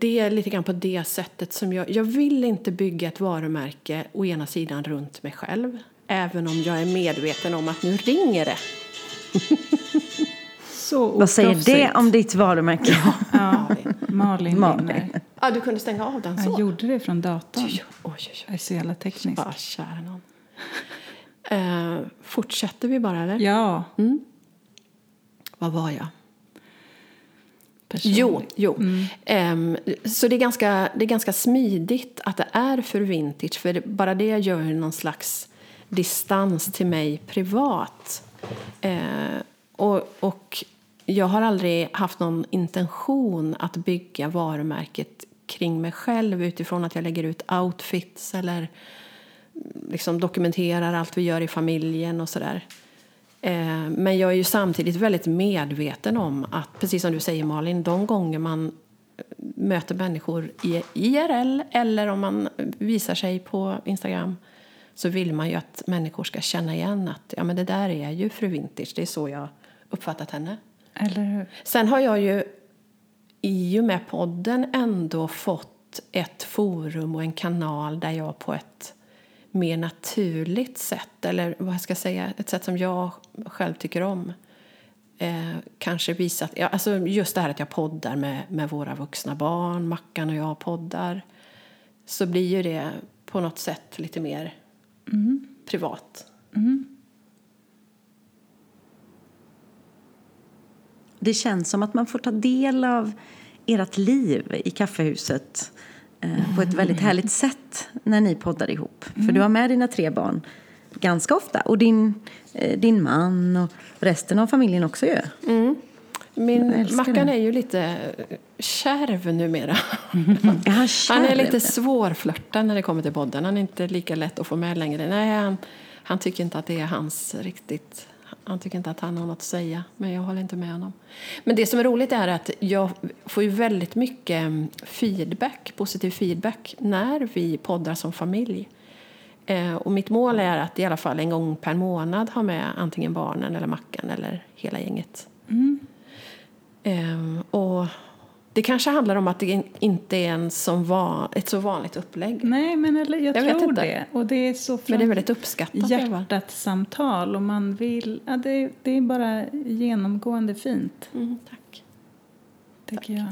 det är lite grann på det sättet som jag... Jag vill inte bygga ett varumärke å ena sidan runt mig själv. Även om jag är medveten om att nu ringer det. [laughs] Så Vad säger det om ditt varumärke? Ja, [laughs] Malin, Malin. ringer. Ja, du kunde stänga av den så. Jag gjorde det från datorn. Oj, oj, oj. Jag är så jävla teknisk. Bara kära någon. Eh, fortsätter vi bara, eller? Ja. Vad var jag? Personligt. Jo, jo. Ehm, så det är, ganska, det är ganska smidigt att det är för vintage. För det, bara det gör någon slags distans till mig privat. Eh, och, och jag har aldrig haft någon intention att bygga varumärket kring mig själv utifrån att jag lägger ut outfits eller liksom dokumenterar allt vi gör i familjen och sådär. Eh, Men jag är ju samtidigt väldigt medveten om att, precis som du säger Malin, de gånger man möter människor i IRL eller om man visar sig på Instagram så vill man ju att människor ska känna igen att ja, men det där är ju fru Vintage, det är så jag uppfattat henne. Eller hur? Sen har jag ju i och med podden ändå fått ett forum och en kanal där jag på ett mer naturligt sätt, eller vad ska jag säga, ett sätt som jag själv tycker om, eh, kanske visat, ja, alltså just det här att jag poddar med, med våra vuxna barn, Mackan och jag poddar, så blir ju det på något sätt lite mer privat. Det känns som att man får ta del av ert liv i kaffehuset eh, på ett väldigt härligt sätt när ni poddar ihop. För du har med dina tre barn ganska ofta och din, eh, din man och resten av familjen också ju. Jag Min Mackan det. är ju lite kärv numera. [laughs] Är han Han är lite svårflörtad när det kommer till podden. Han är inte lika lätt att få med längre. Nej, han, han tycker inte att det är hans riktigt... Han tycker inte att han har något att säga, men jag håller inte med honom. Men det som är roligt är att jag får ju väldigt mycket mm, feedback, positiv feedback när vi poddar som familj. Eh, och mitt mål är att i alla fall en gång per månad ha med antingen barnen eller Mackan eller hela gänget. Ehm, och det kanske handlar om att det in- inte är en som van, ett så vanligt upplägg. Nej, men eller, jag, Jag tror det. Och det är så Men det är väldigt uppskattat. hjärtat samtal och man vill... Ja, det, det är bara genomgående fint, Mm, tack. tycker jag.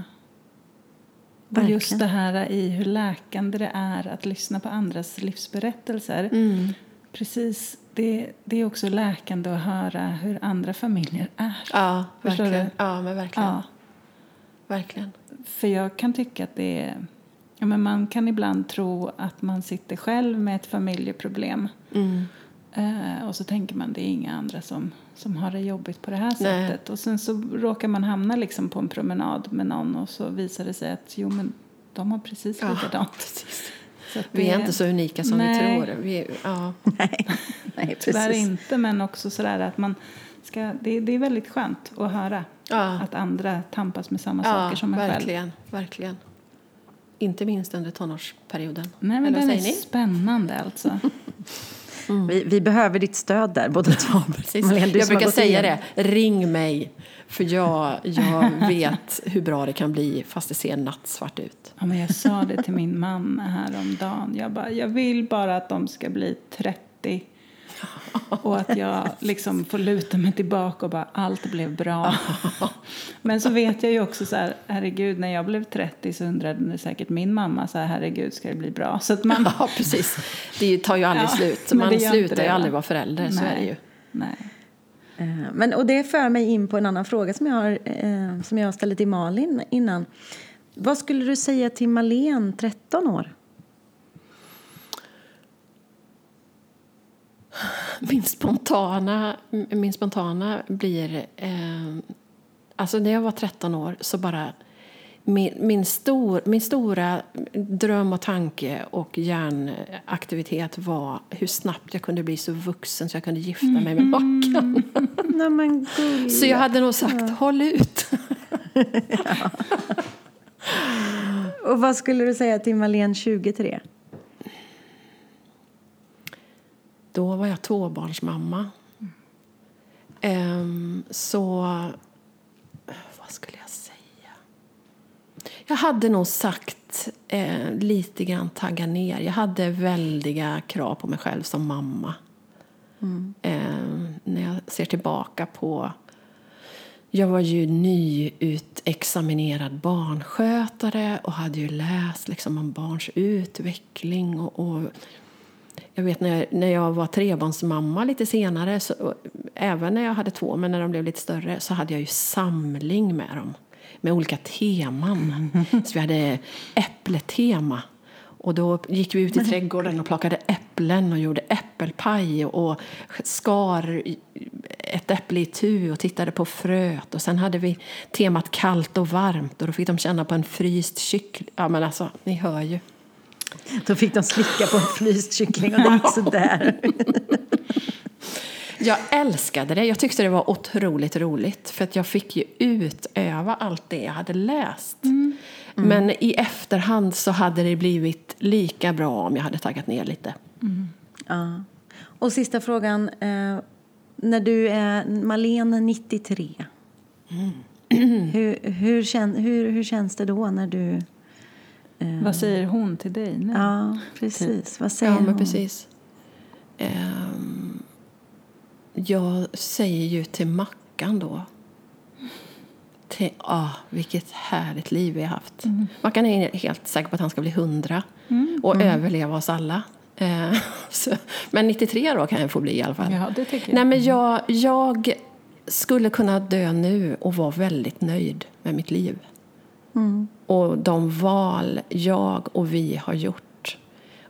Och Verkligen. just det här i hur läkande det är att lyssna på andras livsberättelser. Mm. Precis, det, det är också läkande att höra hur andra familjer är. Ja, verkligen. Ja, men verkligen. Ja, verkligen. för jag kan tycka att det är... Ja, men man kan ibland tro att man sitter själv med ett familjeproblem. Mm. Eh, och så tänker man det är inga andra som, som har det jobbigt på det här Nej. sättet. Och sen så råkar man hamna liksom på en promenad med någon och så visar det sig att jo men de har precis Ja, likadant. precis. Så att Vi är inte så unika som Nej. vi tror. Vi, ja. Nej, [laughs] nej Tyvärr inte, men också sådär att man ska, det, det är väldigt skönt att höra Ja. att andra tampas med samma ja, saker som en själv. verkligen. verkligen. Inte minst under tonårsperioden. Nej, men den är ni? spännande alltså. [laughs] Vi, vi behöver ditt stöd där, båda [laughs] två. Du jag brukar säga igenom- det, ring mig. För jag, jag vet hur bra det kan bli fast det ser nattsvart ut. Ja, men jag sa det till min man häromdagen. Jag, bara, jag vill bara att de ska bli 30 [laughs] och att jag liksom får luta mig tillbaka och bara allt blev bra. [laughs] Men så vet jag ju också så här, herregud, när jag blev 30 så undrade säkert min mamma så här, herregud, ska det bli bra? Så att man, [laughs] Ja, precis. Det tar ju aldrig Ja, slut. Man slutar ju aldrig vara förälder, så är det ju. Nej. Eh, Men, och det för mig in på en annan fråga som jag, har, eh, som jag ställde till Malin innan. Vad skulle du säga till Malene, 13 år? Min, spontana, min spontana blir... Eh, alltså när jag var 13 år så bara... Min, min, stor, min stora dröm och tanke och hjärnaktivitet var hur snabbt jag kunde bli så vuxen så jag kunde gifta mig med Mackan. [laughs] Nej, men Så jag hade nog sagt, håll ut. [laughs] Och vad skulle du säga till Malene 23? Då var jag tvåbarnsmamma. Ehm, så... Vad skulle jag säga? Jag hade nog sagt eh, lite grann tagga ner. Jag hade väldiga krav på mig själv som mamma. Ehm, när jag ser tillbaka på... Jag var ju nyutexaminerad barnskötare och hade ju läst liksom om barns utveckling. och, och jag vet när jag, när jag var trebarnsmamma lite senare, så, även när jag hade två, men när de blev lite större, så hade jag ju samling med dem. Med olika teman. [laughs] Så vi hade äppletema. Och då gick vi ut i trädgården och plockade äpplen och gjorde äppelpaj och skar ett äpple i tu och tittade på fröet. Och sen hade vi temat kallt och varmt och då fick de känna på en fryst kyckling. Ja men alltså, ni hör ju. Då fick de slicka på en fryst kyckling och det gick sådär. Jag älskade det. Jag tyckte det var otroligt roligt. För att jag fick ju utöva allt det jag hade läst. Men i efterhand så hade det blivit lika bra om jag hade taggat ner lite. Ja. Och sista frågan. Eh, när du är Malene 93. Hur, hur, kän, hur, hur känns det då när du... Vad säger hon till dig nu? Ja, precis. Vad säger Ja, men hon? precis. Ehm, jag säger ju till Mackan då. Till, ah, vilket härligt liv vi har haft. Mackan är helt säker på att han ska bli hundra och överleva oss alla. Eh, [laughs] så, men 93 då kan jag få bli i alla fall. Ja, det tycker jag. Nej, men jag, jag skulle kunna dö nu och vara väldigt nöjd med mitt liv. Och de val jag och vi har gjort.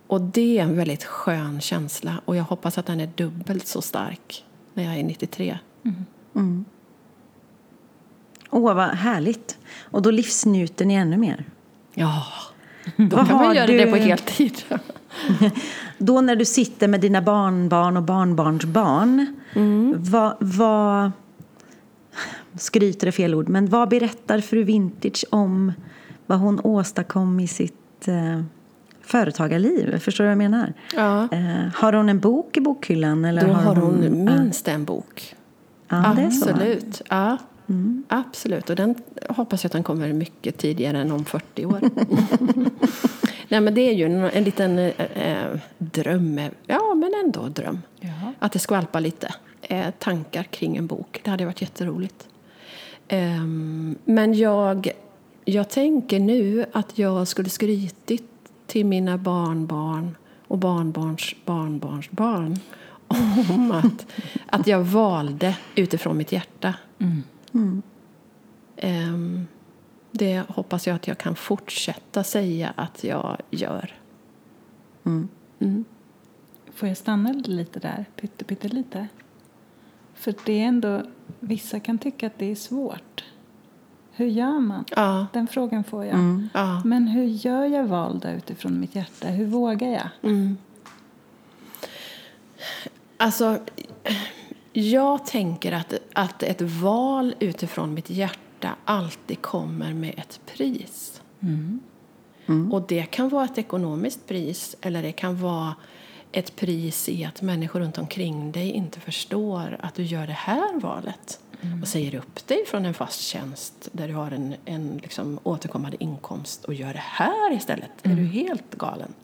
Och det är en väldigt skön känsla. Och jag hoppas att den är dubbelt så stark när jag är 93. Åh, vad härligt. Och då livsnjuter ni ännu mer. Ja, [laughs] då kan man göra du- det på heltid. [laughs] Då när du sitter med dina barnbarn och barnbarnsbarn, vad, vad... Skryter är fel ord, men vad berättar fru Vintage om vad hon åstadkom i sitt eh, företagarliv? Förstår du vad jag menar? Ja. Eh, har hon en bok i bokhyllan? Eller Då har hon ja. minst en bok. Ja, är så. Absolut. Ja, Absolut. Och den hoppas jag att den kommer mycket tidigare än om 40 år. [laughs] Nej, men det är ju en, en liten eh, eh, dröm. Ja, men ändå dröm. Ja. Att det skvalpar lite eh, tankar kring en bok. Det hade varit jätteroligt. Ehm, men jag, jag tänker nu att jag skulle skrytit till mina barnbarn och barnbarns barnbarns barn [laughs] om att, att jag valde utifrån mitt hjärta. Ehm, det hoppas jag att jag kan fortsätta säga att jag gör. Får jag stanna lite där, pytte, pytte lite? För det är ändå, vissa kan tycka att det är svårt. Hur gör man? Ja. Den frågan får jag. Ja. Men hur gör jag val där utifrån mitt hjärta? Hur vågar jag? Alltså, jag tänker att, att ett val utifrån mitt hjärta alltid kommer med ett pris. Och det kan vara ett ekonomiskt pris eller det kan vara ett pris i att människor runt omkring dig inte förstår att du gör det här valet och säger upp dig från en fast tjänst där du har en, en liksom återkommande inkomst och gör det här istället. Är du helt galen?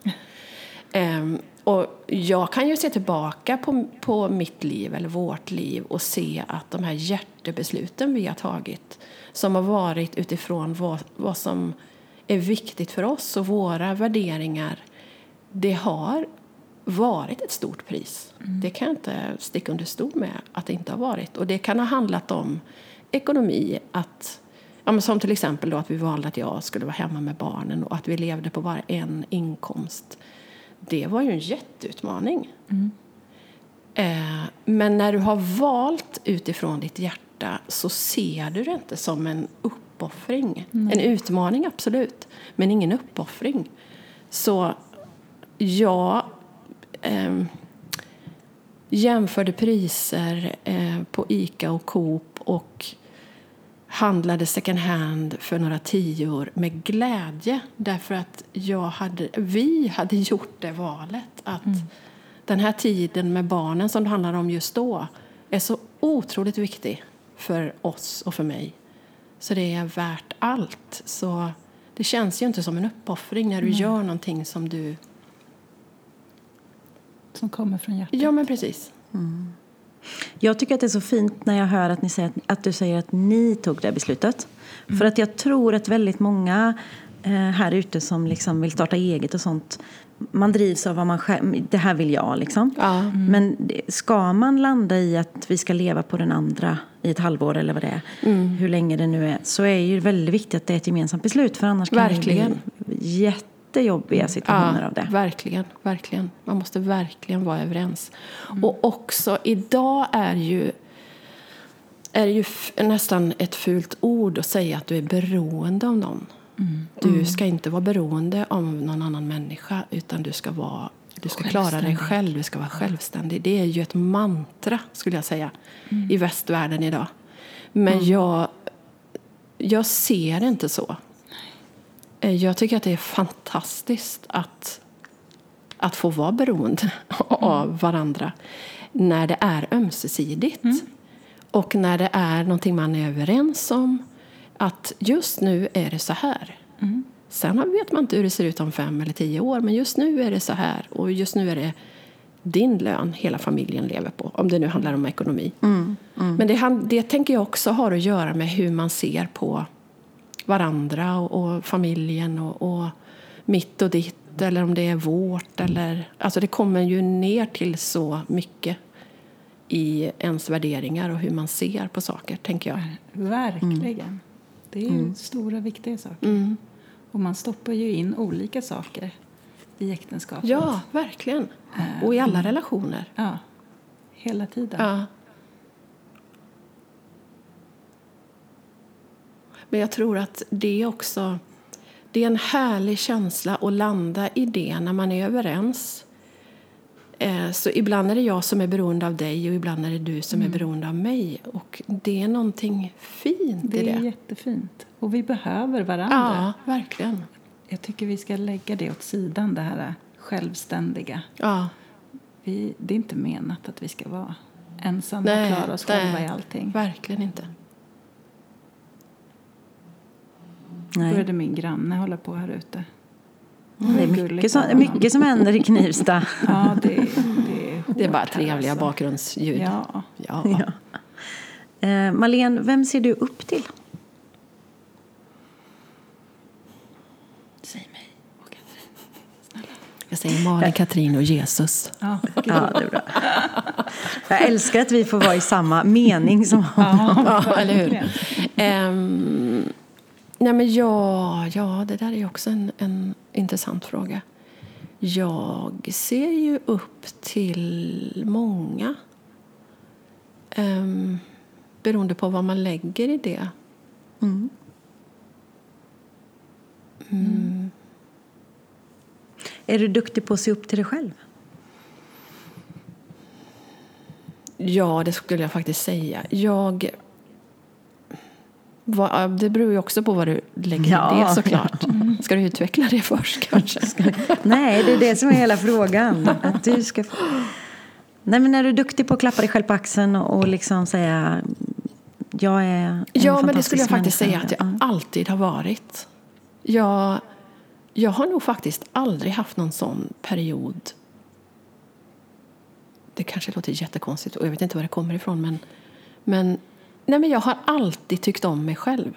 Ehm, och jag kan ju se tillbaka på, på mitt liv eller vårt liv och se att de här hjärtebesluten vi har tagit som har varit utifrån vad, vad som är viktigt för oss och våra värderingar det har varit ett stort pris. Det kan jag inte sticka under stol med att det inte har varit. Och det kan ha handlat om ekonomi, att Ja, men som till exempel då att vi valde att jag skulle vara hemma med barnen och att vi levde på bara en inkomst. Det var ju en jätteutmaning. Eh, men när du har valt utifrån ditt hjärta så ser du det inte som en uppoffring. En utmaning, absolut, men ingen uppoffring. Så jag eh, jämförde priser eh, på Ica och Coop och handlade second hand för några tior med glädje därför att jag hade, vi hade [laughs] gjort det valet att den här tiden med barnen som det handlar om just då är så otroligt viktig för oss och för mig. Så det är värt allt. Så det känns ju inte som en uppoffring när du gör någonting som du... Som kommer från hjärtat. Ja, men precis. Jag tycker att det är så fint när jag hör att, ni säger att, att du säger att ni tog det beslutet. För att jag tror att väldigt många eh, här ute som liksom vill starta eget och sånt, man drivs av vad man själv, det här vill jag liksom. Ja. Men det- ska man landa i att vi ska leva på den andra i ett halvår eller vad det är, hur länge det nu är, så är ju väldigt viktigt att det är ett gemensamt beslut för annars kan Verkligen. det bli jättejobbiga situationer av det. Verkligen, verkligen. Man måste verkligen vara överens. Och också, idag är ju är det ju nästan ett fult ord att säga att du är beroende av någon. Du ska inte vara beroende av någon annan människa utan du ska, vara, du ska klara dig själv, du ska vara självständig. Det är ju ett mantra, skulle jag säga, i västvärlden idag. Men jag, jag ser det inte så. Eh, Jag tycker att det är fantastiskt att, att få vara beroende [laughs] av varandra när det är ömsesidigt. Och när det är någonting man är överens om. Att just nu är det så här. Sen vet man inte hur det ser ut om fem eller tio år, men just nu är det så här. Och just nu är det din lön hela familjen lever på, om det nu handlar om ekonomi. Men det, det tänker jag också har att göra med hur man ser på varandra och, och familjen och, och mitt och ditt eller om det är vårt. Eller, alltså det kommer ju ner till så mycket i ens värderingar och hur man ser på saker, tänker jag. Verkligen. Det är ju stora, viktiga saker. Mm. Och man stoppar ju in olika saker i äktenskapet. Ja, verkligen. Och i alla relationer. Ja, hela tiden. Ja. Men jag tror att det är också det är en härlig känsla att landa i det när man är överens. Eh, Så ibland är det jag som är beroende av dig och ibland är det du som är beroende av mig. Och det är någonting fint Det i är det. jättefint. Och vi behöver varandra. Ja, verkligen. Jag tycker vi ska lägga det åt sidan, det här självständiga. Ja, Vi, det är inte menat att vi ska vara ensamma Nej, och klara oss nej. själva i allting. verkligen inte. Nej. började min granne hålla på här ute. Det är mycket som, mycket som händer i Knivsta. Ja, det, det är Det är [laughs] bara trevliga alltså. bakgrundsljud. Ja. Ja. [laughs] Ja. Eh, Malene, vem ser du upp till? Säg mig. Jag säger Malin, Katrin och Jesus. Ja, Ja, det är bra. Jag älskar att vi får vara i samma mening som honom. Ja, eller hur? verkligen. Nej men ja, ja, det där är också en, en intressant fråga. Jag ser ju upp till många. Um, beroende på vad man lägger i det. Är du duktig på att se upp till dig själv? Ja, det skulle jag faktiskt säga. Jag... Det beror ju också på vad du lägger Ja, i det såklart. [laughs] Ska du utveckla det först kanske? Nej, det är det som är hela frågan. [laughs] Att du ska få... Nej, men är du duktig på att klappa dig själv på axeln och, liksom säga jag är en Ja, men det skulle jag faktiskt säga att jag alltid har varit. Jag, jag har nog faktiskt aldrig haft någon sån period. Det kanske låter jättekonstigt och jag vet inte var det kommer ifrån men, men, nej, men jag har alltid tyckt om mig själv.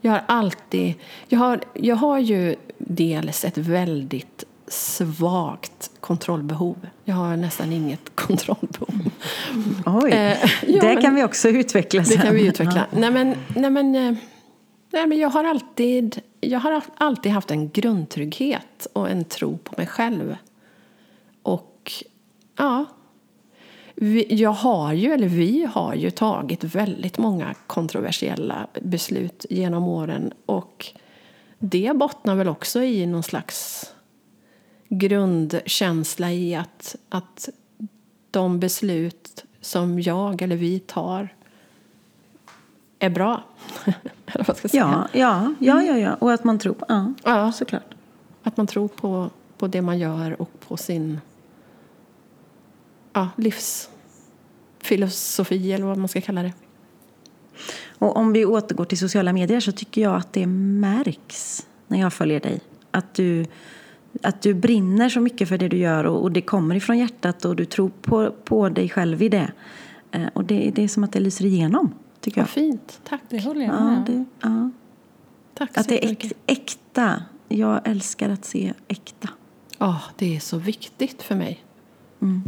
Jag har alltid, jag har, jag har ju dels ett väldigt svagt kontrollbehov. Jag har nästan inget [laughs] kontrollbehov. Oj, Eh, [laughs] ja, det men- kan vi också utveckla sen. Det kan vi utveckla. Nej, men, nej, men, eh, nej, men jag har alltid jag har alltid haft en grundtrygghet och en tro på mig själv. Och ja, vi, jag har ju, eller vi har ju tagit väldigt många kontroversiella beslut genom åren och det bottnar väl också i någon slags grundkänsla i att, att de beslut som jag eller vi tar är bra. [laughs] eller vad ska jag säga. Ja, ja, ja, ja, ja. Och att man tror på... Ja, Ja. såklart. Att man tror på, på det man gör och på sin ja, livsfilosofi eller vad man ska kalla det. Och om vi återgår till sociala medier så tycker jag att det märks när jag följer dig. Att du, att du brinner så mycket för det du gör och, och det kommer ifrån hjärtat och du tror på, på dig själv i det. Eh, och det, det är som att det lyser igenom, tycker Vad jag. fint. Tack. Det håller jag med Ja, det, ja. Tack så Att det är äk, äkta. Jag älskar att se äkta. Ja, det är så viktigt för mig. Mm.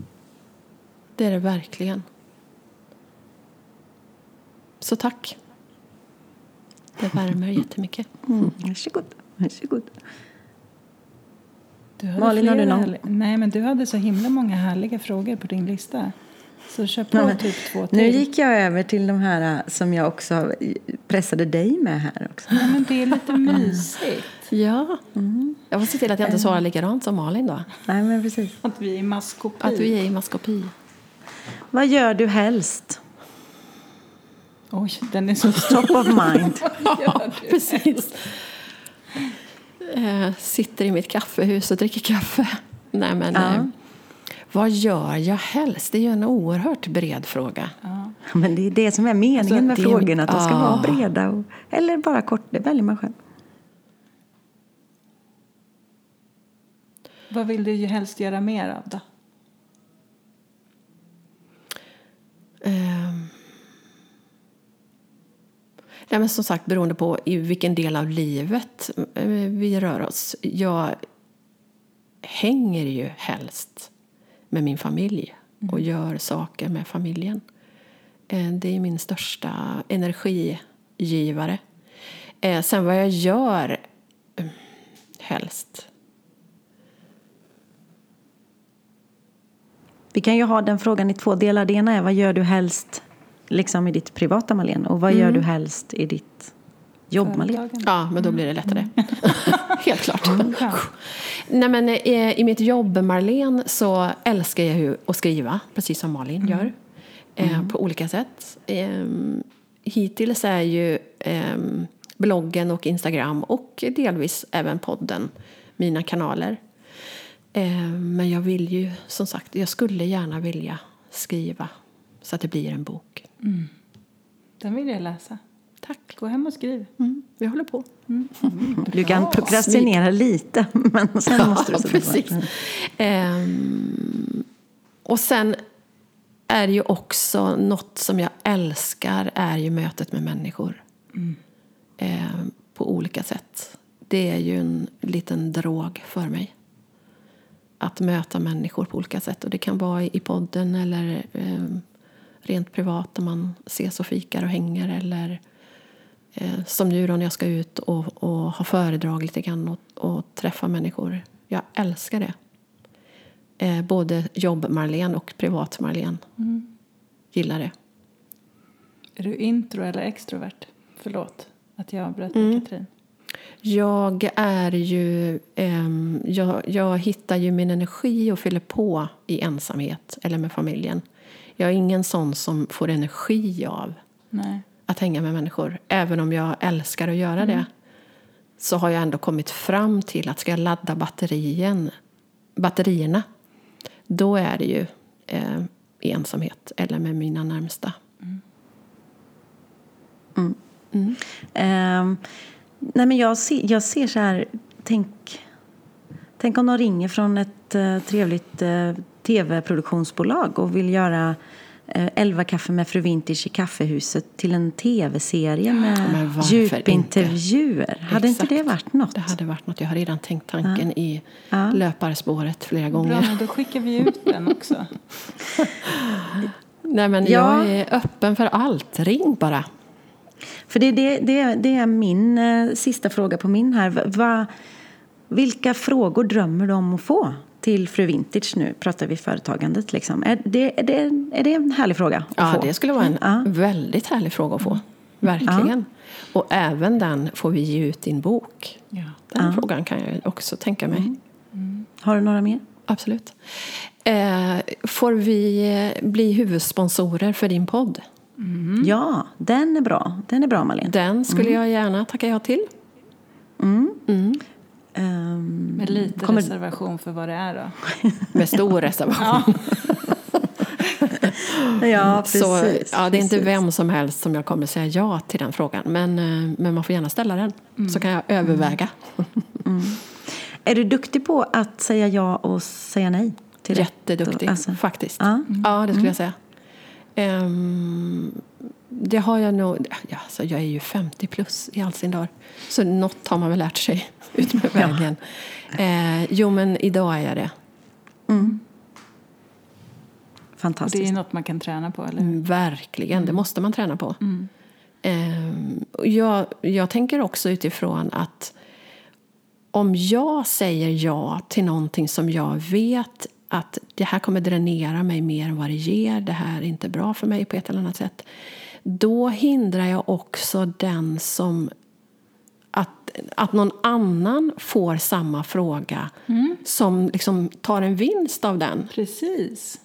Det är det verkligen. Så tack. Det värmer jättemycket. Mm. Varsågod. Varsågod. Du hade Malin, har du någon? härliga- Nej, men du hade så himla många härliga frågor på din lista. Så kör på men typ två till. Nu gick jag över till de här äh, som jag också pressade dig med här också. Ja, men det är lite mysigt. [laughs] Ja. Jag får se till att jag inte svarar likadant som Malin då. Nej, men precis. Att vi är maskopi. Att vi är i maskopi. Vad gör du helst? Oj, den är så [laughs] Top of mind. [laughs] Ja, precis. Eh, sitter i mitt kaffehus och dricker kaffe. Nej, men, Ja. eh, vad gör jag helst? Det är ju en oerhört bred fråga. Ja. Men det är det som är meningen Alltså, med det- frågorna, att de ska Ah. vara breda. Och, eller bara kort, det väljer man själv. Vad vill du ju helst göra mer av då? Ehm. Nej, men som sagt, beroende på i vilken del av livet eh, vi rör oss. Jag hänger ju helst med min familj och gör saker med familjen. Eh, Det är min största energigivare. Eh, Sen vad jag gör eh, helst Vi kan ju ha den frågan i två delar. Det ena är vad gör du helst liksom i ditt privata Malin? Och vad gör du helst i ditt jobb Malin? Företagen? Ja, men då blir det lättare. [laughs] Helt klart. Ja. Nej, men eh, I mitt jobb, Marlene, så älskar jag ju att skriva, precis som Malin gör. Eh, På olika sätt. Eh, hittills är ju eh, bloggen och Instagram och delvis även podden mina kanaler. Eh, men jag vill ju, som sagt, jag skulle gärna vilja skriva så att det blir en bok. Den vill jag läsa. Tack. Gå hem och skriv. Mm, vi håller på. Du kan prokrastinera lite, [laughs] men sen måste du Ja, sätta precis. Ehm, och sen är det ju också något som jag älskar är ju mötet med människor. Ehm, på olika sätt. Det är ju en liten drog för mig. Att möta människor på olika sätt. Och det kan vara i podden eller ehm, rent privat när man ses och fikar och hänger. Eller eh, som nu då när jag ska ut och, och ha föredrag lite grann och, och träffa människor. Jag älskar det. Eh, både jobb-Marlene och privat-Marlene. Gillar det. Är du intro eller extrovert? Förlåt att jag avbröt dig, Katrin. Jag är ju... ehm, jag, jag hittar ju min energi och fyller på i ensamhet eller med familjen. Jag är ingen sån som får energi av Nej. att hänga med människor. Även om jag älskar att göra det så har jag ändå kommit fram till att ska jag ladda batterien, batterierna då är det ju eh, ensamhet eller med mina närmsta. Ehm, nej men jag, ser, jag ser så här, tänk, tänk om de ringer från ett eh, trevligt eh, tv-produktionsbolag och vill göra eh, 11 kaffe med fru Vintage i kaffehuset till en tv-serie med djupintervjuer. Hade inte Exakt. det varit något? Det hade varit något. Jag har redan tänkt tanken i Ja. löparspåret flera Bra, gånger. men då skickar vi ut den också. [laughs] Nej, men Ja. Jag är öppen för allt. Ring bara. För det, det, det, det är min eh, sista fråga på min här. Va, va, vilka frågor drömmer du om att få till Fru Vintage nu? Pratar vi företagandet liksom. Är det, är det, är det en härlig fråga att Ja, få? det skulle vara en Ja. väldigt härlig fråga att få. Verkligen. Och även den, får vi ge ut din bok? Ja. Den frågan kan jag också tänka mig. Har du några mer? Absolut. Eh, får vi eh, bli huvudsponsorer för din podd? Ja, den är bra. Den är bra Malin. Den skulle jag gärna tacka ja till. Ehm, Med lite Kommer- reservation för vad det är då. [laughs] Med stor reservation. ja, [laughs] precis. Så, ja, det är inte precis. vem som helst som jag kommer säga ja till den frågan. Men, eh, men man får gärna ställa den. Så kan jag överväga. Är du duktig på att säga ja och säga nej? Till? Jätteduktig, Alltså, faktiskt. Ja. Ja, det skulle jag säga. Ehm, det har jag nog... Ja, alltså jag är ju 50 plus i all sin dag. Så något har man väl lärt sig [laughs] ut med vägen. Eh, jo, men idag är jag det. Och Fantastiskt. det är något man kan träna på, eller hur? Mm, Verkligen, det måste man träna på. Ehm, och jag, jag tänker också utifrån att om jag säger ja till någonting som jag vet att det här kommer dränera mig mer än vad det ger, det här är inte bra för mig på ett eller annat sätt. Då hindrar jag också den som att, att någon annan får samma fråga som liksom tar en vinst av den. Precis.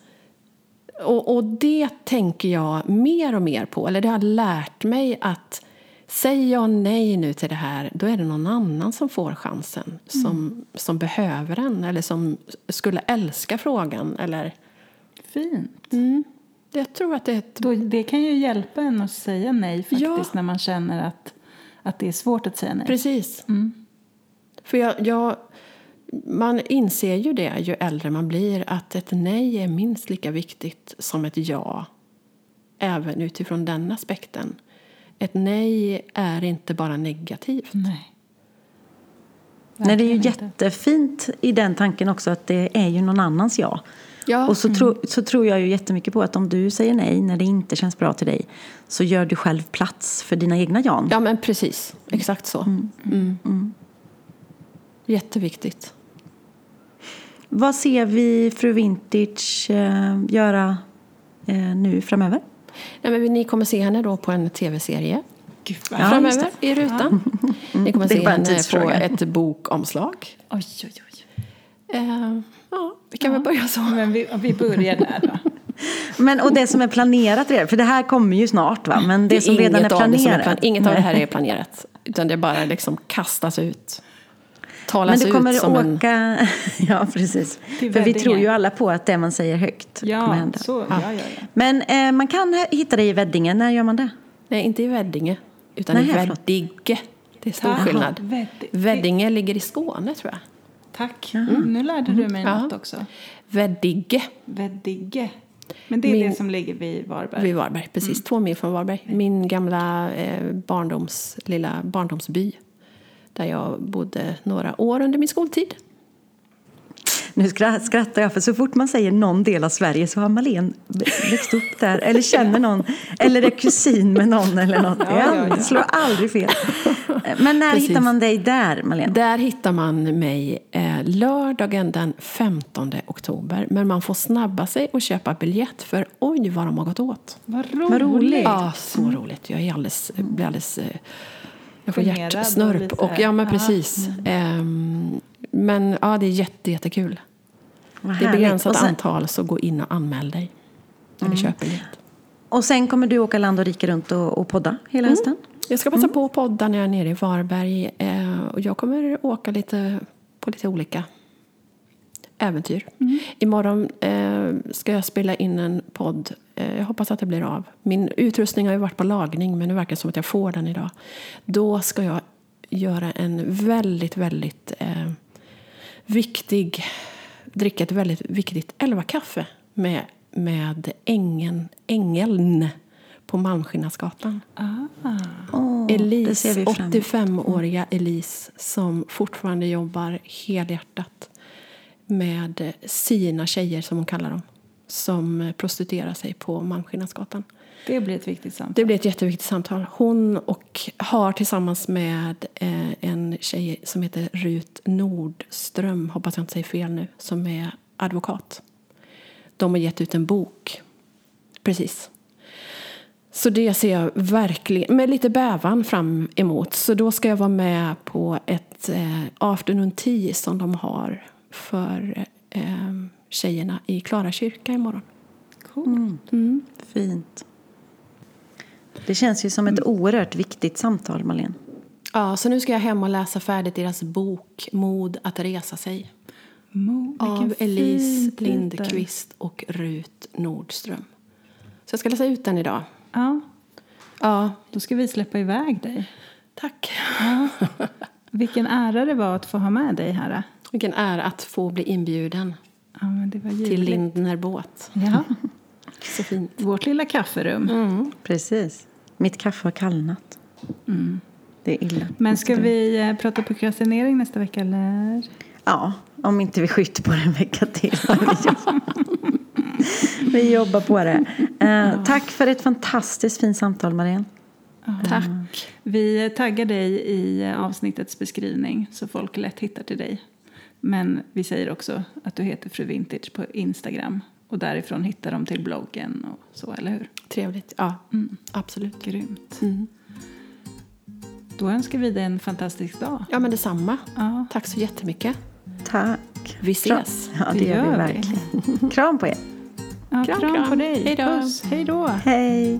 Och, och det tänker jag mer och mer på. Eller det har lärt mig att säger jag nej nu till det här, då är det någon annan som får chansen. Som, som behöver den eller som skulle älska frågan. Eller, Fint. jag tror att det ett... Då, det kan ju hjälpa en att säga nej faktiskt Ja. när man känner att, att det är svårt att säga nej. Precis. För jag, jag, man inser ju det ju äldre man blir att ett nej är minst lika viktigt som ett ja. Även utifrån den aspekten. Ett nej är inte bara negativt. Nej. Nej, det är ju jättefint i den tanken också att det är ju någon annans ja. Ja. Och så, tro, så tror jag ju jättemycket på att om du säger nej när det inte känns bra till dig så gör du själv plats för dina egna jan. Ja, men precis. Exakt så. Mm. Jätteviktigt. Vad ser vi Fru Vintage eh, göra eh, nu framöver? Nej, men ni kommer se henne då på en tv-serie Gud, Ja, framöver i rutan. Ni kommer Det är se henne på ett bokomslag. Oj, oj, oj. Eh, ja, vi kan väl börja så. Men vi, vi börjar där då. Men, och det som är planerat redan, för det här kommer ju snart va? Men det, som redan är inget av det som planerat. plan- inget av det här är planerat. Utan det bara liksom kastas ut. Men Talas du ut kommer som en... åka... [laughs] Ja, precis. För vi tror ju alla på att det man säger högt kommer Ja, hända. så, ja, ja, ja. Men eh, man kan hitta dig i Veddinge. När gör man det? Nej, inte i Veddinge. Utan Nej, i. Veddige. Det är stor Jaha, skillnad. Veddi- Veddinge ligger i Skåne, tror jag. Tack. Nu lärde du mig Ja. något också. Veddige Veddige. Men det är Min- det som ligger vid Varberg. vid Varberg. Precis, två mil från Varberg. Min gamla eh, barndoms, lilla barndomsby. Där jag bodde några år under min skoltid. Nu skra- skrattar jag, för så fort man säger någon del av Sverige så har Malin växt upp där, eller känner någon, eller är kusin med någon eller något. Det Ja, ja, ja. slår aldrig fel. Men när Precis. hittar man dig där, Malin? Där hittar man mig eh, lördagen den 15 oktober. Men man får snabba sig och köpa biljett för oj vad de har gått åt. Vad roligt. Vad roligt. Ja, så roligt. Jag är alldeles, blir alldeles... eh, Jag får och hjärtsnörp. lite- Och, ja, men precis. Ehm, men ja, det är jätte, jättekul. Vad Det är begränsat och, sen, antal, så gå in och anmäl dig. Eller köp biljett. och sen kommer du åka land och rike runt och, och podda hela hösten? Jag ska passa på att podda när jag är nere i Varberg. Eh, och jag kommer åka lite på lite olika äventyr. Imorgon eh, ska jag spela in en podd. Eh, jag hoppas att det blir av. Min utrustning har ju varit på lagning men det verkar som att jag får den idag. Då ska jag göra en väldigt, väldigt eh, viktig... Dricka ett väldigt viktigt elvakaffe med, med ängen, ängeln på Malmskillnadsgatan. Det ser Elise, vi fram emot. 85-åriga Elise som fortfarande jobbar helhjärtat med sina tjejer, som hon kallar dem, som prostituerar sig på Malmskillnadsgatan. Det blir ett viktigt samtal. Det blir ett jätteviktigt samtal. Hon och har tillsammans med eh, en tjej som heter Rut Nordström, hoppas jag inte säger fel nu, som är advokat. De har gett ut en bok. Precis. Så det ser jag verkligen med lite bävan fram emot. Så då ska jag vara med på ett eh, afternoon tea som de har för eh, tjejerna i Klara kyrka imorgon. Cool. Fint. Det känns ju som ett oerhört viktigt samtal, Malin. Ja, så nu ska jag hem och läsa färdigt deras bok Mod att resa sig. Mo, Av Elise. Lindqvist och Rut Nordström. Så jag ska läsa ut den idag. Ja, Ja, då ska vi släppa iväg dig. tack. Vilken ära det var att få ha med dig här. Vilken ära att få bli inbjuden Ja, men det var till ljuvligt. Lindner båt. Ja, [laughs] Så fint. vårt lilla kafferum. Precis. Mitt kaffe har kallnat. Det är illa. Men ska vi eh, prata prokrastinering nästa vecka eller? Ja, om inte vi skjuter på det en vecka till. [laughs] Vi jobbar- på det. Eh, tack för ett fantastiskt fint samtal, Marianne. Tack. Vi taggar dig i eh, avsnittets beskrivning så folk lätt hittar till dig. Men vi säger också att du heter Fru Vintage på Instagram och därifrån hittar de till bloggen och så, eller hur? Trevligt. Ja, absolut. Grymt. Mm. Då önskar vi dig en fantastisk dag. Ja, men detsamma. Ja. Tack så jättemycket. Tack. Vi ses. Ja, det, Det gör vi gör vi. verkligen. Kram på er. Ja, Kram, kram, kram. på dig. Hej då. Puss. Hej då. Hej.